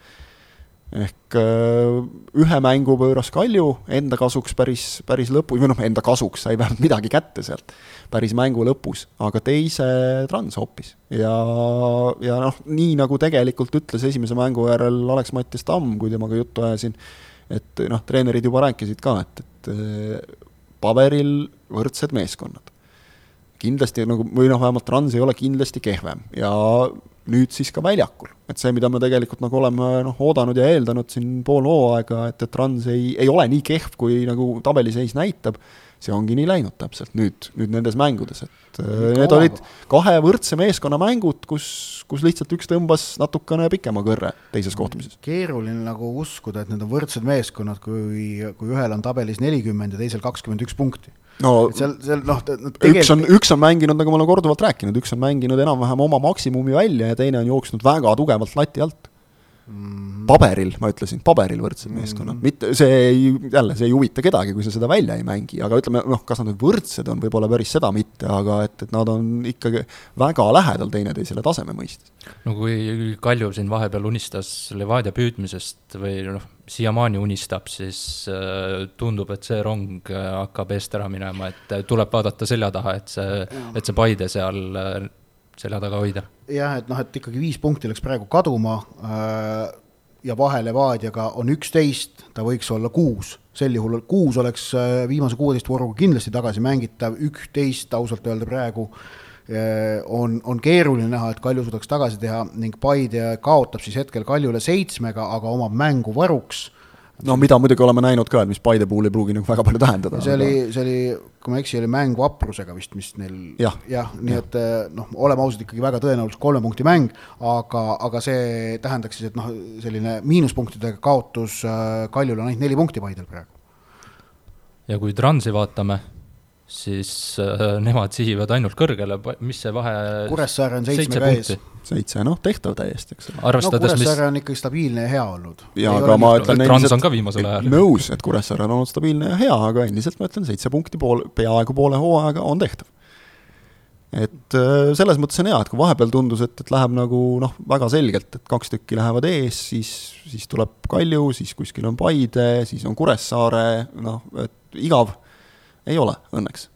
Speaker 1: Ehk äh, ühe mängu pööras Kalju enda kasuks päris, päris lõpu, või noh, enda kasuks sai vähemalt midagi kätte sealt päris mängu lõpus, aga teise Trans hoopis. ja, ja noh, nii nagu tegelikult ütles esimese mängu järel Alex-Mattias Tamm, kui temaga juttu ajasin, et noh, treenerid juba rääkisid ka, et, et eh, paberil võrdsed meeskonnad. Kindlasti nagu, või noh, vähemalt Trans ei ole kindlasti kehvem ja nüüd siis ka väljakul, et see, mida me tegelikult nagu oleme noh, oodanud ja eeldanud siin pool hooaega, et, et Trans ei, ei ole nii kehv, kui nagu tabeliseis näitab, see ongi nii läinud täpselt nüüd, nüüd nendes mängudes, et äh, need olid kahe võrdse meeskonna mängud, kus, kus lihtsalt üks tõmbas natukene pikema kõrre teises kohtumises.
Speaker 3: keeruline nagu uskuda, et need on võrdsed meeskonnad, kui, kui ühel on tabelis nelikümmend ja teisel kakskümmend üks punkti.
Speaker 1: No
Speaker 3: seal, seal noh,
Speaker 1: üks on, üks on mänginud, nagu ma olen korduvalt rääkinud, üks on mänginud enam-vähem oma maksimumi välja ja teine on jooksnud väga tugevalt lati alt. paberil, ma ütlesin, paberil võrdsed meeskonnad, mitte see ei, jälle see ei huvita kedagi, kui sa seda välja ei mängi, aga ütleme noh, kas nad nüüd võrdsed on, võib-olla päris seda mitte, aga et, et nad on ikkagi väga lähedal teineteisele taseme mõistes.
Speaker 2: no kui Kalju siin vahepeal unistas Levadia püüdmisest või noh, siiamaani unistab, siis äh, tundub, et see rong äh, hakkab eest ära minema, et äh, tuleb vaadata selja taha, et see, et see Paide seal selja taga hoida.
Speaker 3: jah, et noh, et ikkagi viis punkti läks praegu kaduma äh, ja vahe Levadiaga on üksteist, ta võiks olla kuus, sel juhul kuus oleks äh, viimase kuueteist vooruga kindlasti tagasi mängitav, üksteist ausalt öelda praegu äh, on, on keeruline näha, et Kalju suudaks tagasi teha ning Paide kaotab siis hetkel Kaljule seitsmega, aga omab mängu varuks
Speaker 1: no mida muidugi oleme näinud ka, et mis Paide puhul ei pruugi nagu väga palju tähendada.
Speaker 3: see oli, see oli, kui ma ei eksi, oli mäng vaprusega vist, mis neil
Speaker 1: Jah.
Speaker 3: jah, nii et eh, noh, oleme ausad, ikkagi väga tõenäoliselt kolme punkti mäng, aga, aga see tähendaks siis, et noh, selline miinuspunktidega kaotus äh, Kaljul on ainult neli punkti Paidel praegu.
Speaker 2: ja kui Transi vaatame, siis äh, nemad sihivad ainult kõrgele, mis see vahe
Speaker 3: Kuressaare on seitsmega ees.
Speaker 1: seitse, noh, tehtav täiesti, eks ole.
Speaker 3: no
Speaker 2: arvestades, mis
Speaker 3: Kuressaare on ikkagi stabiilne ja hea olnud.
Speaker 1: ja aga ma ütlen
Speaker 2: Trans on ka viimasel ajal.
Speaker 1: nõus, et Kuressaare on olnud stabiilne ja hea, aga endiselt ma ütlen, seitse punkti pool, peaaegu poole hooajaga on tehtav. et äh, selles mõttes on hea, et kui vahepeal tundus, et, et läheb nagu noh, väga selgelt, et kaks tükki lähevad ees, siis, siis tuleb Kalju, siis kuskil on Paide, siis on Kuressaare, noh, et igav ei ole õnneks.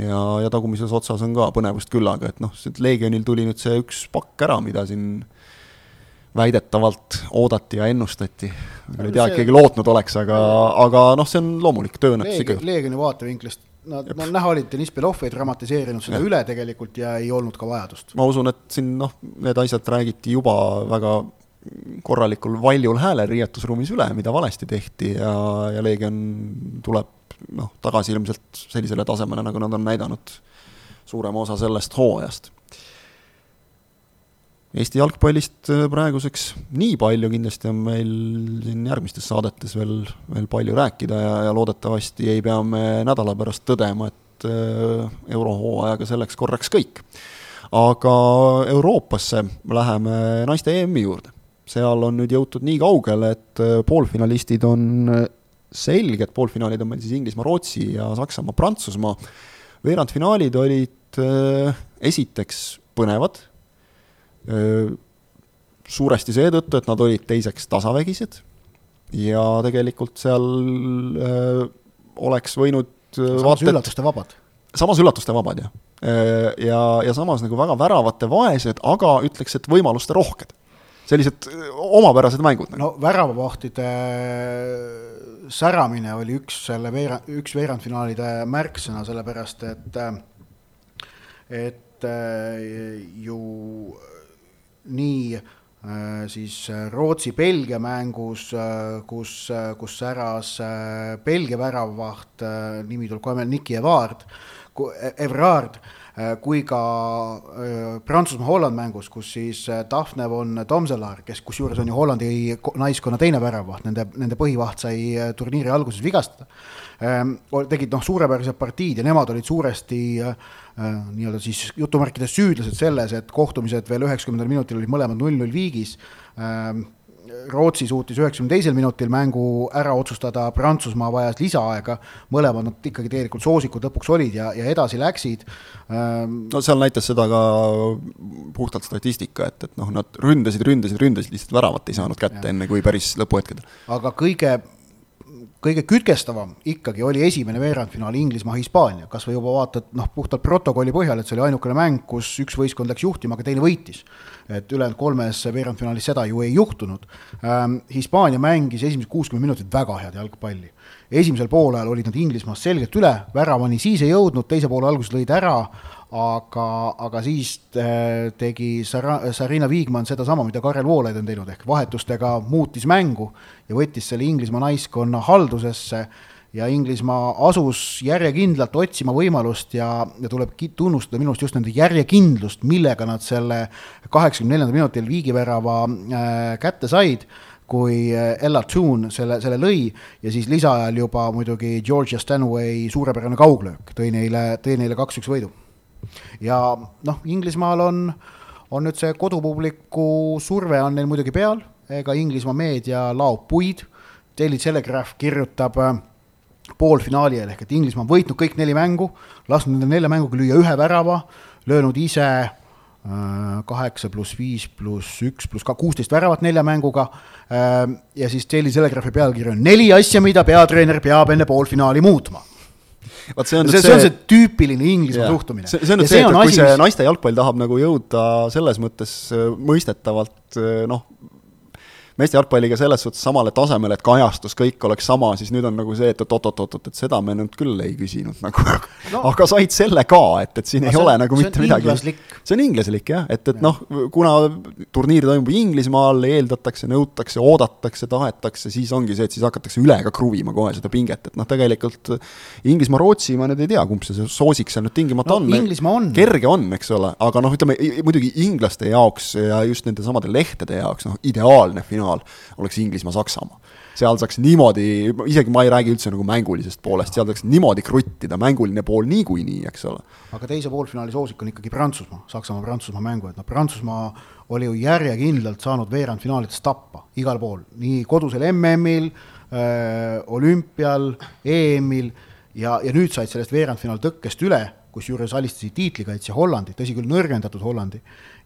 Speaker 1: ja, ja tagumises otsas on ka põnevust küllaga, et noh, Leegionil tuli nüüd see üks pakk ära, mida siin väidetavalt oodati ja ennustati. ma ei tea, et keegi lootnud oleks, aga, aga noh, see on loomulik, töö õnnetus ikka.
Speaker 3: Leegioni vaatevinklist Nad, no näha oli, et Deniss Belov ei dramatiseerinud seda ja. üle tegelikult ja ei olnud ka vajadust.
Speaker 1: ma usun, et siin noh, need asjad räägiti juba väga korralikul valjul häälel riietusruumis üle, mida valesti tehti ja, ja Leegion tuleb noh, tagasi ilmselt sellisele tasemele, nagu nad on näidanud suurema osa sellest hooajast Eesti jalgpallist äh, praeguseks nii palju, kindlasti on meil siin järgmistes saadetes veel, veel palju rääkida ja, ja loodetavasti ei pea me nädala pärast tõdema, et äh, eurohooajaga selleks korraks kõik. aga Euroopasse läheme naiste EM-i juurde. seal on nüüd jõutud nii kaugele, et äh, poolfinalistid on selged, poolfinaalid on meil siis Inglismaa, Rootsi ja Saksamaa, Prantsusmaa. veerandfinaalid olid esiteks põnevad suuresti seetõttu, et nad olid teiseks tasavägised ja tegelikult seal öö, oleks võinud
Speaker 3: samas vaated, üllatuste vabad.
Speaker 1: samas üllatuste vabad, jah. ja, ja samas nagu väga väravate vaesed, aga ütleks, et võimaluste rohked. sellised omapärased mängud.
Speaker 3: Nagu. no väravavahtide säramine oli üks selle veera-, üks veerandfinaalide märksõna, sellepärast et et ju nii äh, siis Rootsi-Belgia mängus, äh, kus, kus säras Belgia väravavaht, nimi tuleb kohe meelde, Niki Evard, Evrard, kui ka Prantsusmaa-Holland mängus, kus siis Daphne von Tomselaar, kes kusjuures on ju Hollandi naiskonna teine väravaht, nende, nende põhivaht sai turniiri alguses vigastada, tegid noh, suurepärased partiid ja nemad olid suuresti äh, Äh, nii-öelda siis jutumärkides süüdlased selles, et kohtumised veel üheksakümnendal minutil olid mõlemad null-null viigis. Rootsi suutis üheksakümne teisel minutil mängu ära otsustada, Prantsusmaa vajas lisaaega, mõlemad nad ikkagi tegelikult soosikud lõpuks olid ja, ja edasi läksid.
Speaker 1: Ähm, no seal näitas seda ka puhtalt statistika, et, et noh, nad ründasid, ründasid, ründasid, lihtsalt väravat ei saanud kätte, enne kui päris lõpuhetkedel.
Speaker 3: aga kõige kõige kütkestavam ikkagi oli esimene veerandfinaal Inglismaa-Hispaania, kas või juba vaatad noh, puhtalt protokolli põhjal, et see oli ainukene mäng, kus üks võistkond läks juhtima, aga teine võitis. et ülejäänud kolmes veerandfinaalis seda ju ei juhtunud ähm,. Hispaania mängis esimesed kuuskümmend minutit väga head jalgpalli. esimesel poolajal olid nad Inglismaast selgelt üle, väravani siis ei jõudnud, teise poole alguses lõid ära, aga, aga siis äh, tegi Sara-, Sarina Viigmann sedasama, mida Karel Voolaid on teinud, ehk vahetustega muutis mängu ja võttis selle Inglismaa naiskonna haldusesse. Ja Inglismaa asus järjekindlalt otsima võimalust ja, ja tuleb tunnustada minu arust just nende järjekindlust, millega nad selle kaheksakümne neljandal minutil viigivärava äh, kätte said kui äh, Ella Toon selle, selle lõi. Ja siis lisaajal juba muidugi Georgia Stanway suurepärane kauglöök tõi neile, tõi neile kaks-üks võidu ja noh, Inglismaal on, on nüüd see kodupubliku surve on neil muidugi peal, ega Inglismaa meedia laob puid, Daily Telegraph kirjutab äh, poolfinaali eel ehk et Inglismaa on võitnud kõik neli mängu, lasknud nende nelja mänguga lüüa ühe värava, löönud ise äh, kaheksa pluss viis pluss üks pluss ka kuusteist väravat nelja mänguga. Äh, ja siis Daily Telegraphi pealkiri on neli asja, mida peatreener peab enne poolfinaali muutma
Speaker 1: vot see on
Speaker 3: see, see, see on see tüüpiline Inglismaa suhtumine.
Speaker 1: see, see on nüüd see, et, kui see mis... naiste jalgpall tahab nagu jõuda selles mõttes äh, mõistetavalt äh, noh, meeste jalgpalliga selles suhtes samale tasemele, et kajastus kõik oleks sama, siis nüüd on nagu see, et oot-oot-oot, et seda me nüüd küll ei küsinud nagu (laughs) no.. aga said selle ka, et, et siin no, ei ole nagu mitte midagi. see on inglaslik jah, et, et ja. noh, kuna turniir toimub Inglismaal, eeldatakse, nõutakse, oodatakse, tahetakse, siis ongi see, et siis hakatakse üle ka kruvima kohe seda pinget, et noh, tegelikult Inglismaa, Rootsi, ma nüüd ei tea, kumb see soosik seal nüüd tingimata
Speaker 3: no, on.
Speaker 1: on. kerge on, eks ole, aga noh, ütleme muidugi inglaste jaoks ja just nende samade lehtede jaoks, noh, ideaalne finaal finaal oleks Inglismaa-Saksamaa. seal saaks niimoodi, isegi ma ei räägi üldse nagu mängulisest poolest, seal saaks niimoodi kruttida, mänguline pool niikuinii, eks ole.
Speaker 3: aga teise poolfinaali soosik on ikkagi Prantsusmaa, Saksamaa-Prantsusmaa mängu, et noh, Prantsusmaa oli ju järjekindlalt saanud veerandfinaalides tappa igal pool, nii kodusel MM-il äh,, olümpial, EM-il ja, ja nüüd said sellest veerandfinaal tõkkest üle kusjuures alistasid tiitlikaitsja Hollandi, tõsi küll, nõrgendatud Hollandi.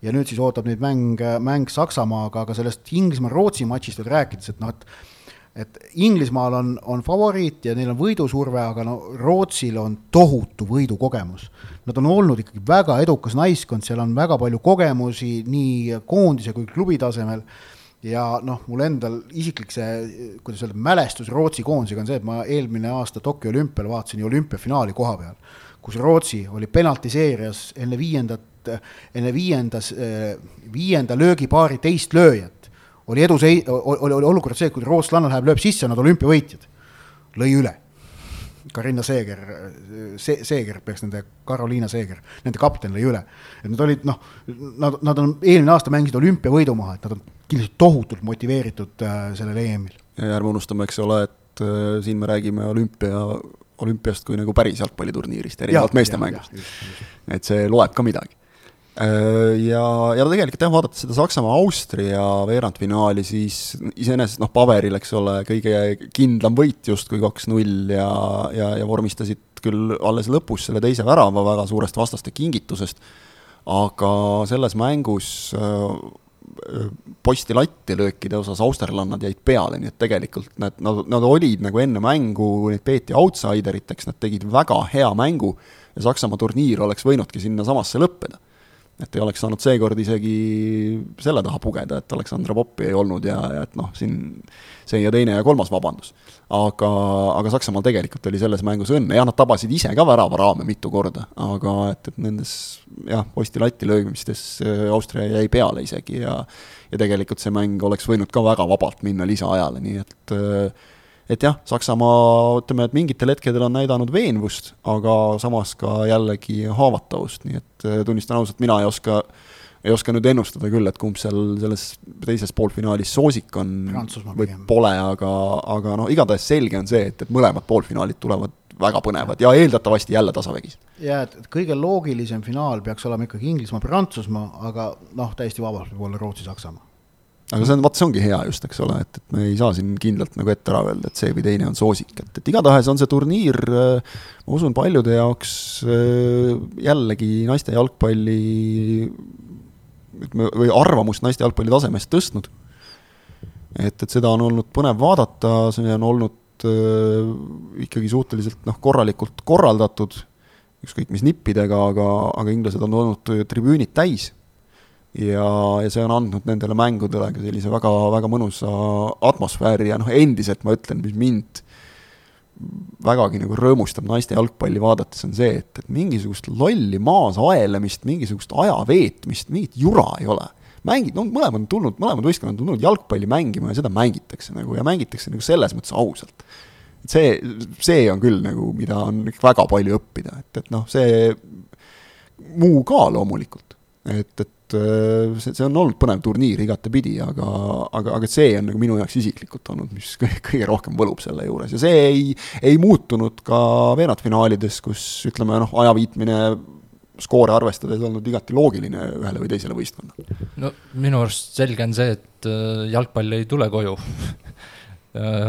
Speaker 3: Ja nüüd siis ootab neid mäng, mäng Saksamaaga, aga sellest Inglismaa-Rootsi matšist veel rääkides, et noh, et et Inglismaal on, on favoriit ja neil on võidusurve, aga no Rootsil on tohutu võidukogemus. Nad on olnud ikkagi väga edukas naiskond, seal on väga palju kogemusi nii koondise kui klubi tasemel ja noh, mul endal isiklik see, kuidas öelda, mälestus Rootsi koondisega on see, et ma eelmine aasta Tokyo olümpial vaatasin ju olümpiafinaali koha peal, kus Rootsi oli penaltiseerias enne viiendat, enne viiendas, viienda löögipaari teist lööjat oli edu see, oli, oli olukord see, et kui rootslanna läheb, lööb sisse, nad olümpiavõitjad. lõi üle. Karinna Seeger, see, Seeger peaks nende, Karoliina Seeger, nende kapten lõi üle. et nad olid noh, nad, nad on eelmine aasta mängisid olümpiavõidu maha, et nad on kindlasti tohutult motiveeritud äh, sellel EM-il.
Speaker 1: ja ärme unustame, eks ole, et äh, siin me räägime olümpia, olümpiast kui nagu päris jalgpalliturniirist, erinevalt meeste mängust. et see loeb ka midagi Äh, ja, ja tegelikult jah, vaadates seda Saksamaa-Austria veerandfinaali, siis iseenesest noh, paberil, eks ole, kõige kindlam võit justkui kaks-null ja, ja, ja vormistasid küll alles lõpus selle teise värava väga suurest vastaste kingitusest, aga selles mängus äh, posti latti löökide osas austerlannad jäid peale, nii et tegelikult nad, nad, nad olid nagu enne mängu, neid peeti outsideriteks, nad tegid väga hea mängu ja Saksamaa turniir oleks võinudki sinnasamasse lõppeda et ei oleks saanud seekord isegi selle taha pugeda, et Aleksandra Poppi ei olnud ja, ja et noh, siin see ja teine ja kolmas vabandus. aga, aga Saksamaal tegelikult oli selles mängus õnne, jah, nad tabasid ise ka väravaraame mitu korda, aga et, et nendes jah, posti-latti löömistes äh, Austria jäi peale isegi ja ja tegelikult see mäng oleks võinud ka väga vabalt minna lisaajale, nii et äh, et jah, Saksamaa ütleme, et mingitel hetkedel on näidanud veenvust, aga samas ka jällegi haavatavust, nii et äh, tunnistan ausalt, mina ei oska ei oska nüüd ennustada küll, et kumb seal selles teises poolfinaalis soosik on. Või pole, aga, aga noh, igatahes selge on see, et, et mõlemad poolfinaalid tulevad väga põnevad ja eeldatavasti jälle tasavägis.
Speaker 3: ja et, et kõige loogilisem finaal peaks olema ikkagi Inglismaa-Prantsusmaa, aga noh, täiesti vabalt võib olla Rootsi-Saksamaa
Speaker 1: aga see on, vot see ongi hea just, eks ole, et, et me ei saa siin kindlalt nagu ette ära öelda, et see või teine on soosik, et, et igatahes on see turniir, äh, ma usun, paljude jaoks äh, jällegi naiste jalgpalli ütleme, või arvamust naiste jalgpalli tasemest tõstnud. et, et seda on olnud põnev vaadata, see on olnud äh, ikkagi suhteliselt noh, korralikult korraldatud, ükskõik mis nippidega, aga, aga inglased on olnud tribüünid täis ja, ja see on andnud nendele mängudele ka sellise väga, väga mõnusa atmosfääri ja noh, endiselt ma ütlen, mis mind vägagi nagu rõõmustab naiste jalgpalli vaadates, on see, et, et mingisugust lolli maas aelemist, mingisugust aja veetmist, mingit jura ei ole. mängid, no mõlemad on tulnud, mõlemad võistkonnad on tulnud jalgpalli mängima ja seda mängitakse nagu ja mängitakse nagu selles mõttes ausalt. see, see on küll nagu, mida on väga palju õppida, et, et noh, see muu ka loomulikult, et, et et äh, see, see on olnud põnev turniir igatepidi, aga, aga, aga see on nagu minu jaoks isiklikult olnud, mis kõige, kõige rohkem võlub selle juures ja see ei, ei muutunud ka veerandfinaalides, kus ütleme noh, ajaviitmine skoore arvestades olnud igati loogiline ühele või teisele võistkonnale.
Speaker 2: no minu arust selge on see, et äh, jalgpall ei tule koju (laughs)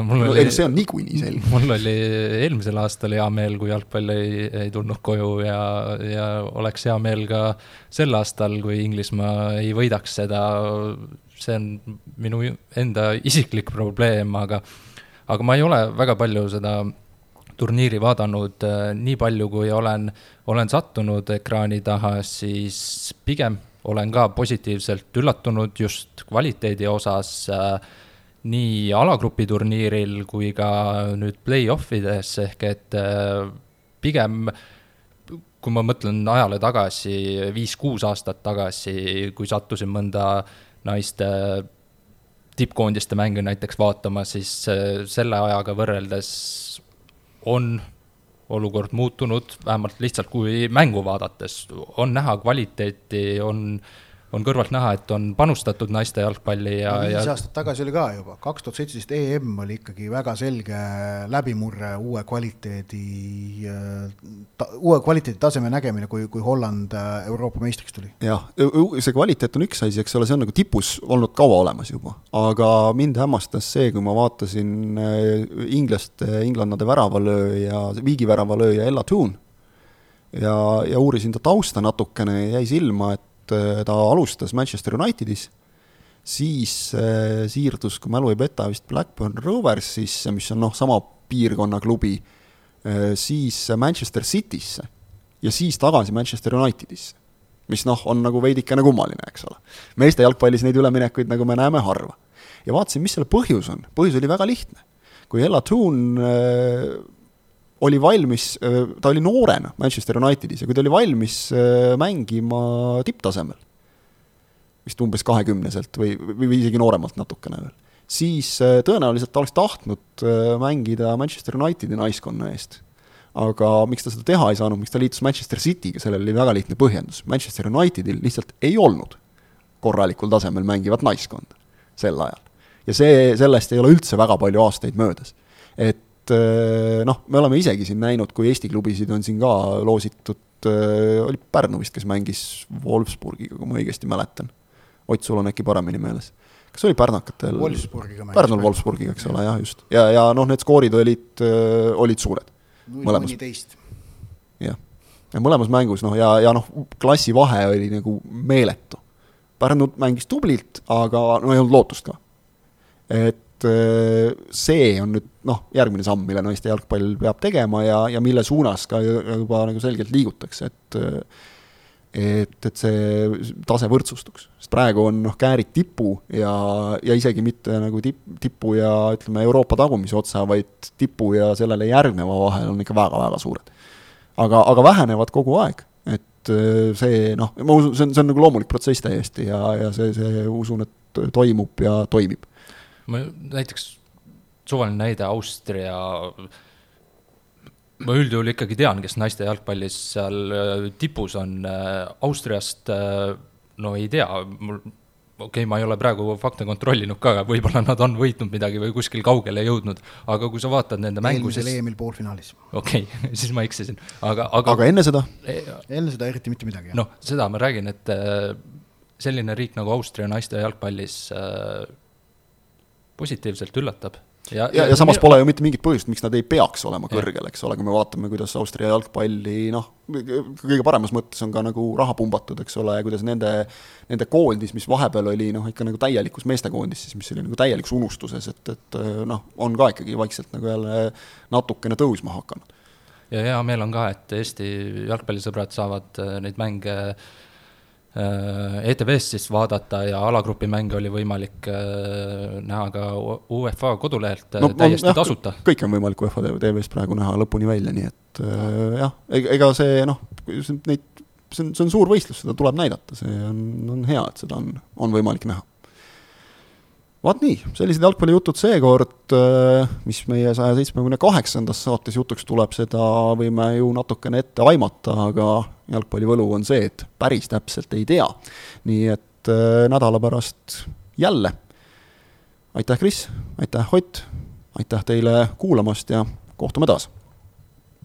Speaker 1: mul oli, see on niikuinii selge. (laughs)
Speaker 2: mul oli eelmisel aastal hea meel, kui jalgpall ei, ei tulnud koju ja, ja oleks hea meel ka sel aastal, kui Inglismaa ei võidaks seda. see on minu enda isiklik probleem, aga, aga ma ei ole väga palju seda turniiri vaadanud, äh, nii palju kui olen, olen sattunud ekraani taha, siis pigem olen ka positiivselt üllatunud just kvaliteedi osas äh, nii alagrupi turniiril kui ka nüüd play-off ides, ehk et äh, pigem kui ma mõtlen ajale tagasi, viis-kuus aastat tagasi, kui sattusin mõnda naiste tippkoondiste mänge näiteks vaatama, siis äh, selle ajaga võrreldes on olukord muutunud, vähemalt lihtsalt kui mängu vaadates, on näha kvaliteeti, on äh, on kõrvalt näha, et on panustatud naiste jalgpalli ja
Speaker 3: no,. viis ja... aastat tagasi oli ka juba, kaks tuhat seitseteist EM oli ikkagi väga selge läbimurre uue kvaliteedi ta,, uue kvaliteedi taseme nägemine, kui, kui Holland äh, Euroopa meistriks tuli.
Speaker 1: jah, see kvaliteet on üks asi, eks ole, see on nagu tipus olnud kaua olemas juba, aga mind hämmastas see, kui ma vaatasin äh, inglaste, inglannade väravalööja, viigiväravalööja Ella Toon ja, ja uurisin ta tausta natukene ja jäi silma, et äh, ta alustas Manchester Unitedis, siis äh, siirdus, kui mälu ei peta, vist Blackburn Roversisse, mis on noh, sama piirkonna klubi äh,, siis Manchester Citysse ja siis tagasi Manchester Unitedisse. mis noh, on nagu veidikene kummaline, eks ole. meeste jalgpallis neid üleminekuid, nagu me näeme, harva. ja vaatasin, mis selle põhjus on, põhjus oli väga lihtne. kui Ella Toon oli valmis, ta oli noorena Manchester Unitedis ja kui ta oli valmis mängima tipptasemel, vist umbes kahekümneselt või, või isegi nooremalt natukene veel, siis tõenäoliselt ta oleks tahtnud mängida Manchester Unitedi naiskonna eest. aga miks ta seda teha ei saanud, miks ta liitus Manchester City'ga, sellel oli väga lihtne põhjendus, Manchester Unitedil lihtsalt ei olnud korralikul tasemel mängivat naiskonda sel ajal. ja see, sellest ei ole üldse väga palju aastaid möödas. et et eh, noh, me oleme isegi siin näinud, kui Eesti klubisid on siin ka loositud, eh, oli Pärnu vist, kes mängis Wolfsburgiga, kui ma õigesti mäletan. Ott, sul on äkki paremini meeles? kas oli pärnakatel? Pärnul Wolfsburgiga, eks ole, jah, just. ja, ja noh, need skoorid olid, eh, olid suured.
Speaker 3: null mõniteist.
Speaker 1: jah, ja mõlemas mängus noh, ja, ja noh, klassivahe oli nagu meeletu. Pärnu mängis tublilt, aga no ei olnud lootust ka. et see on nüüd noh, järgmine samm, mille naiste jalgpall peab tegema ja, ja mille suunas ka juba nagu selgelt liigutakse, et et, et see tase võrdsustuks, sest praegu on noh, käärid tipu ja, ja isegi mitte nagu tipp, tipu ja ütleme, Euroopa tagumise otsa, vaid tipu ja sellele järgneva vahel on ikka väga-väga suured. aga, aga vähenevad kogu aeg, et äh, see noh, ma usun, see on, see on nagu loomulik protsess täiesti ja, ja see, see usun, et toimub ja toimib
Speaker 2: ma näiteks, suvaline näide, Austria, ma üldjuhul ikkagi tean, kes naiste jalgpallis seal äh, tipus on, äh, Austriast äh, no ei tea, mul okei okay,, ma ei ole praegu fakte kontrollinud ka, võib-olla nad on võitnud midagi või kuskil kaugele jõudnud, aga kui sa vaatad nende mängu,
Speaker 3: siis eelmisel EM-il poolfinaalis.
Speaker 2: okei okay, (laughs) siis ma eksisin, aga, aga
Speaker 1: aga enne seda?
Speaker 3: E, enne seda eriti mitte midagi.
Speaker 2: noh, seda ma räägin, et selline riik nagu Austria naiste jalgpallis positiivselt üllatab.
Speaker 1: ja, ja, ja, ja samas pole ju mitte mingit põhjust, miks nad ei peaks olema kõrgel, eks ole, kui me vaatame, kuidas Austria jalgpalli noh, kõige paremas mõttes on ka nagu raha pumbatud, eks ole, ja kuidas nende, nende koondis, mis vahepeal oli noh, ikka nagu täielikus meestekoondis, siis mis oli nagu täielikus unustuses, et, et noh, on ka ikkagi vaikselt nagu jälle natukene tõusma hakanud.
Speaker 2: ja hea meel on ka, et Eesti jalgpallisõbrad saavad neid mänge äh, Äh, ETV-st siis vaadata ja alagrupi mänge oli võimalik äh, näha ka UEFA kodulehelt no, täiesti jah, tasuta.
Speaker 1: kõike on võimalik UEFA TV-st praegu näha lõpuni välja, nii et äh, jah, ega see noh, neid, see on, see on suur võistlus, seda tuleb näidata, see on, on hea, et seda on, on võimalik näha vaat nii, sellised jalgpallijutud seekord, äh, mis meie saja seitsmekümne kaheksandas saates jutuks tuleb, seda võime ju natukene ette aimata, aga jalgpalli võlu on see, et päris täpselt ei tea. nii et äh, nädala pärast jälle. aitäh, Kris, aitäh, Ott, aitäh teile kuulamast ja kohtume taas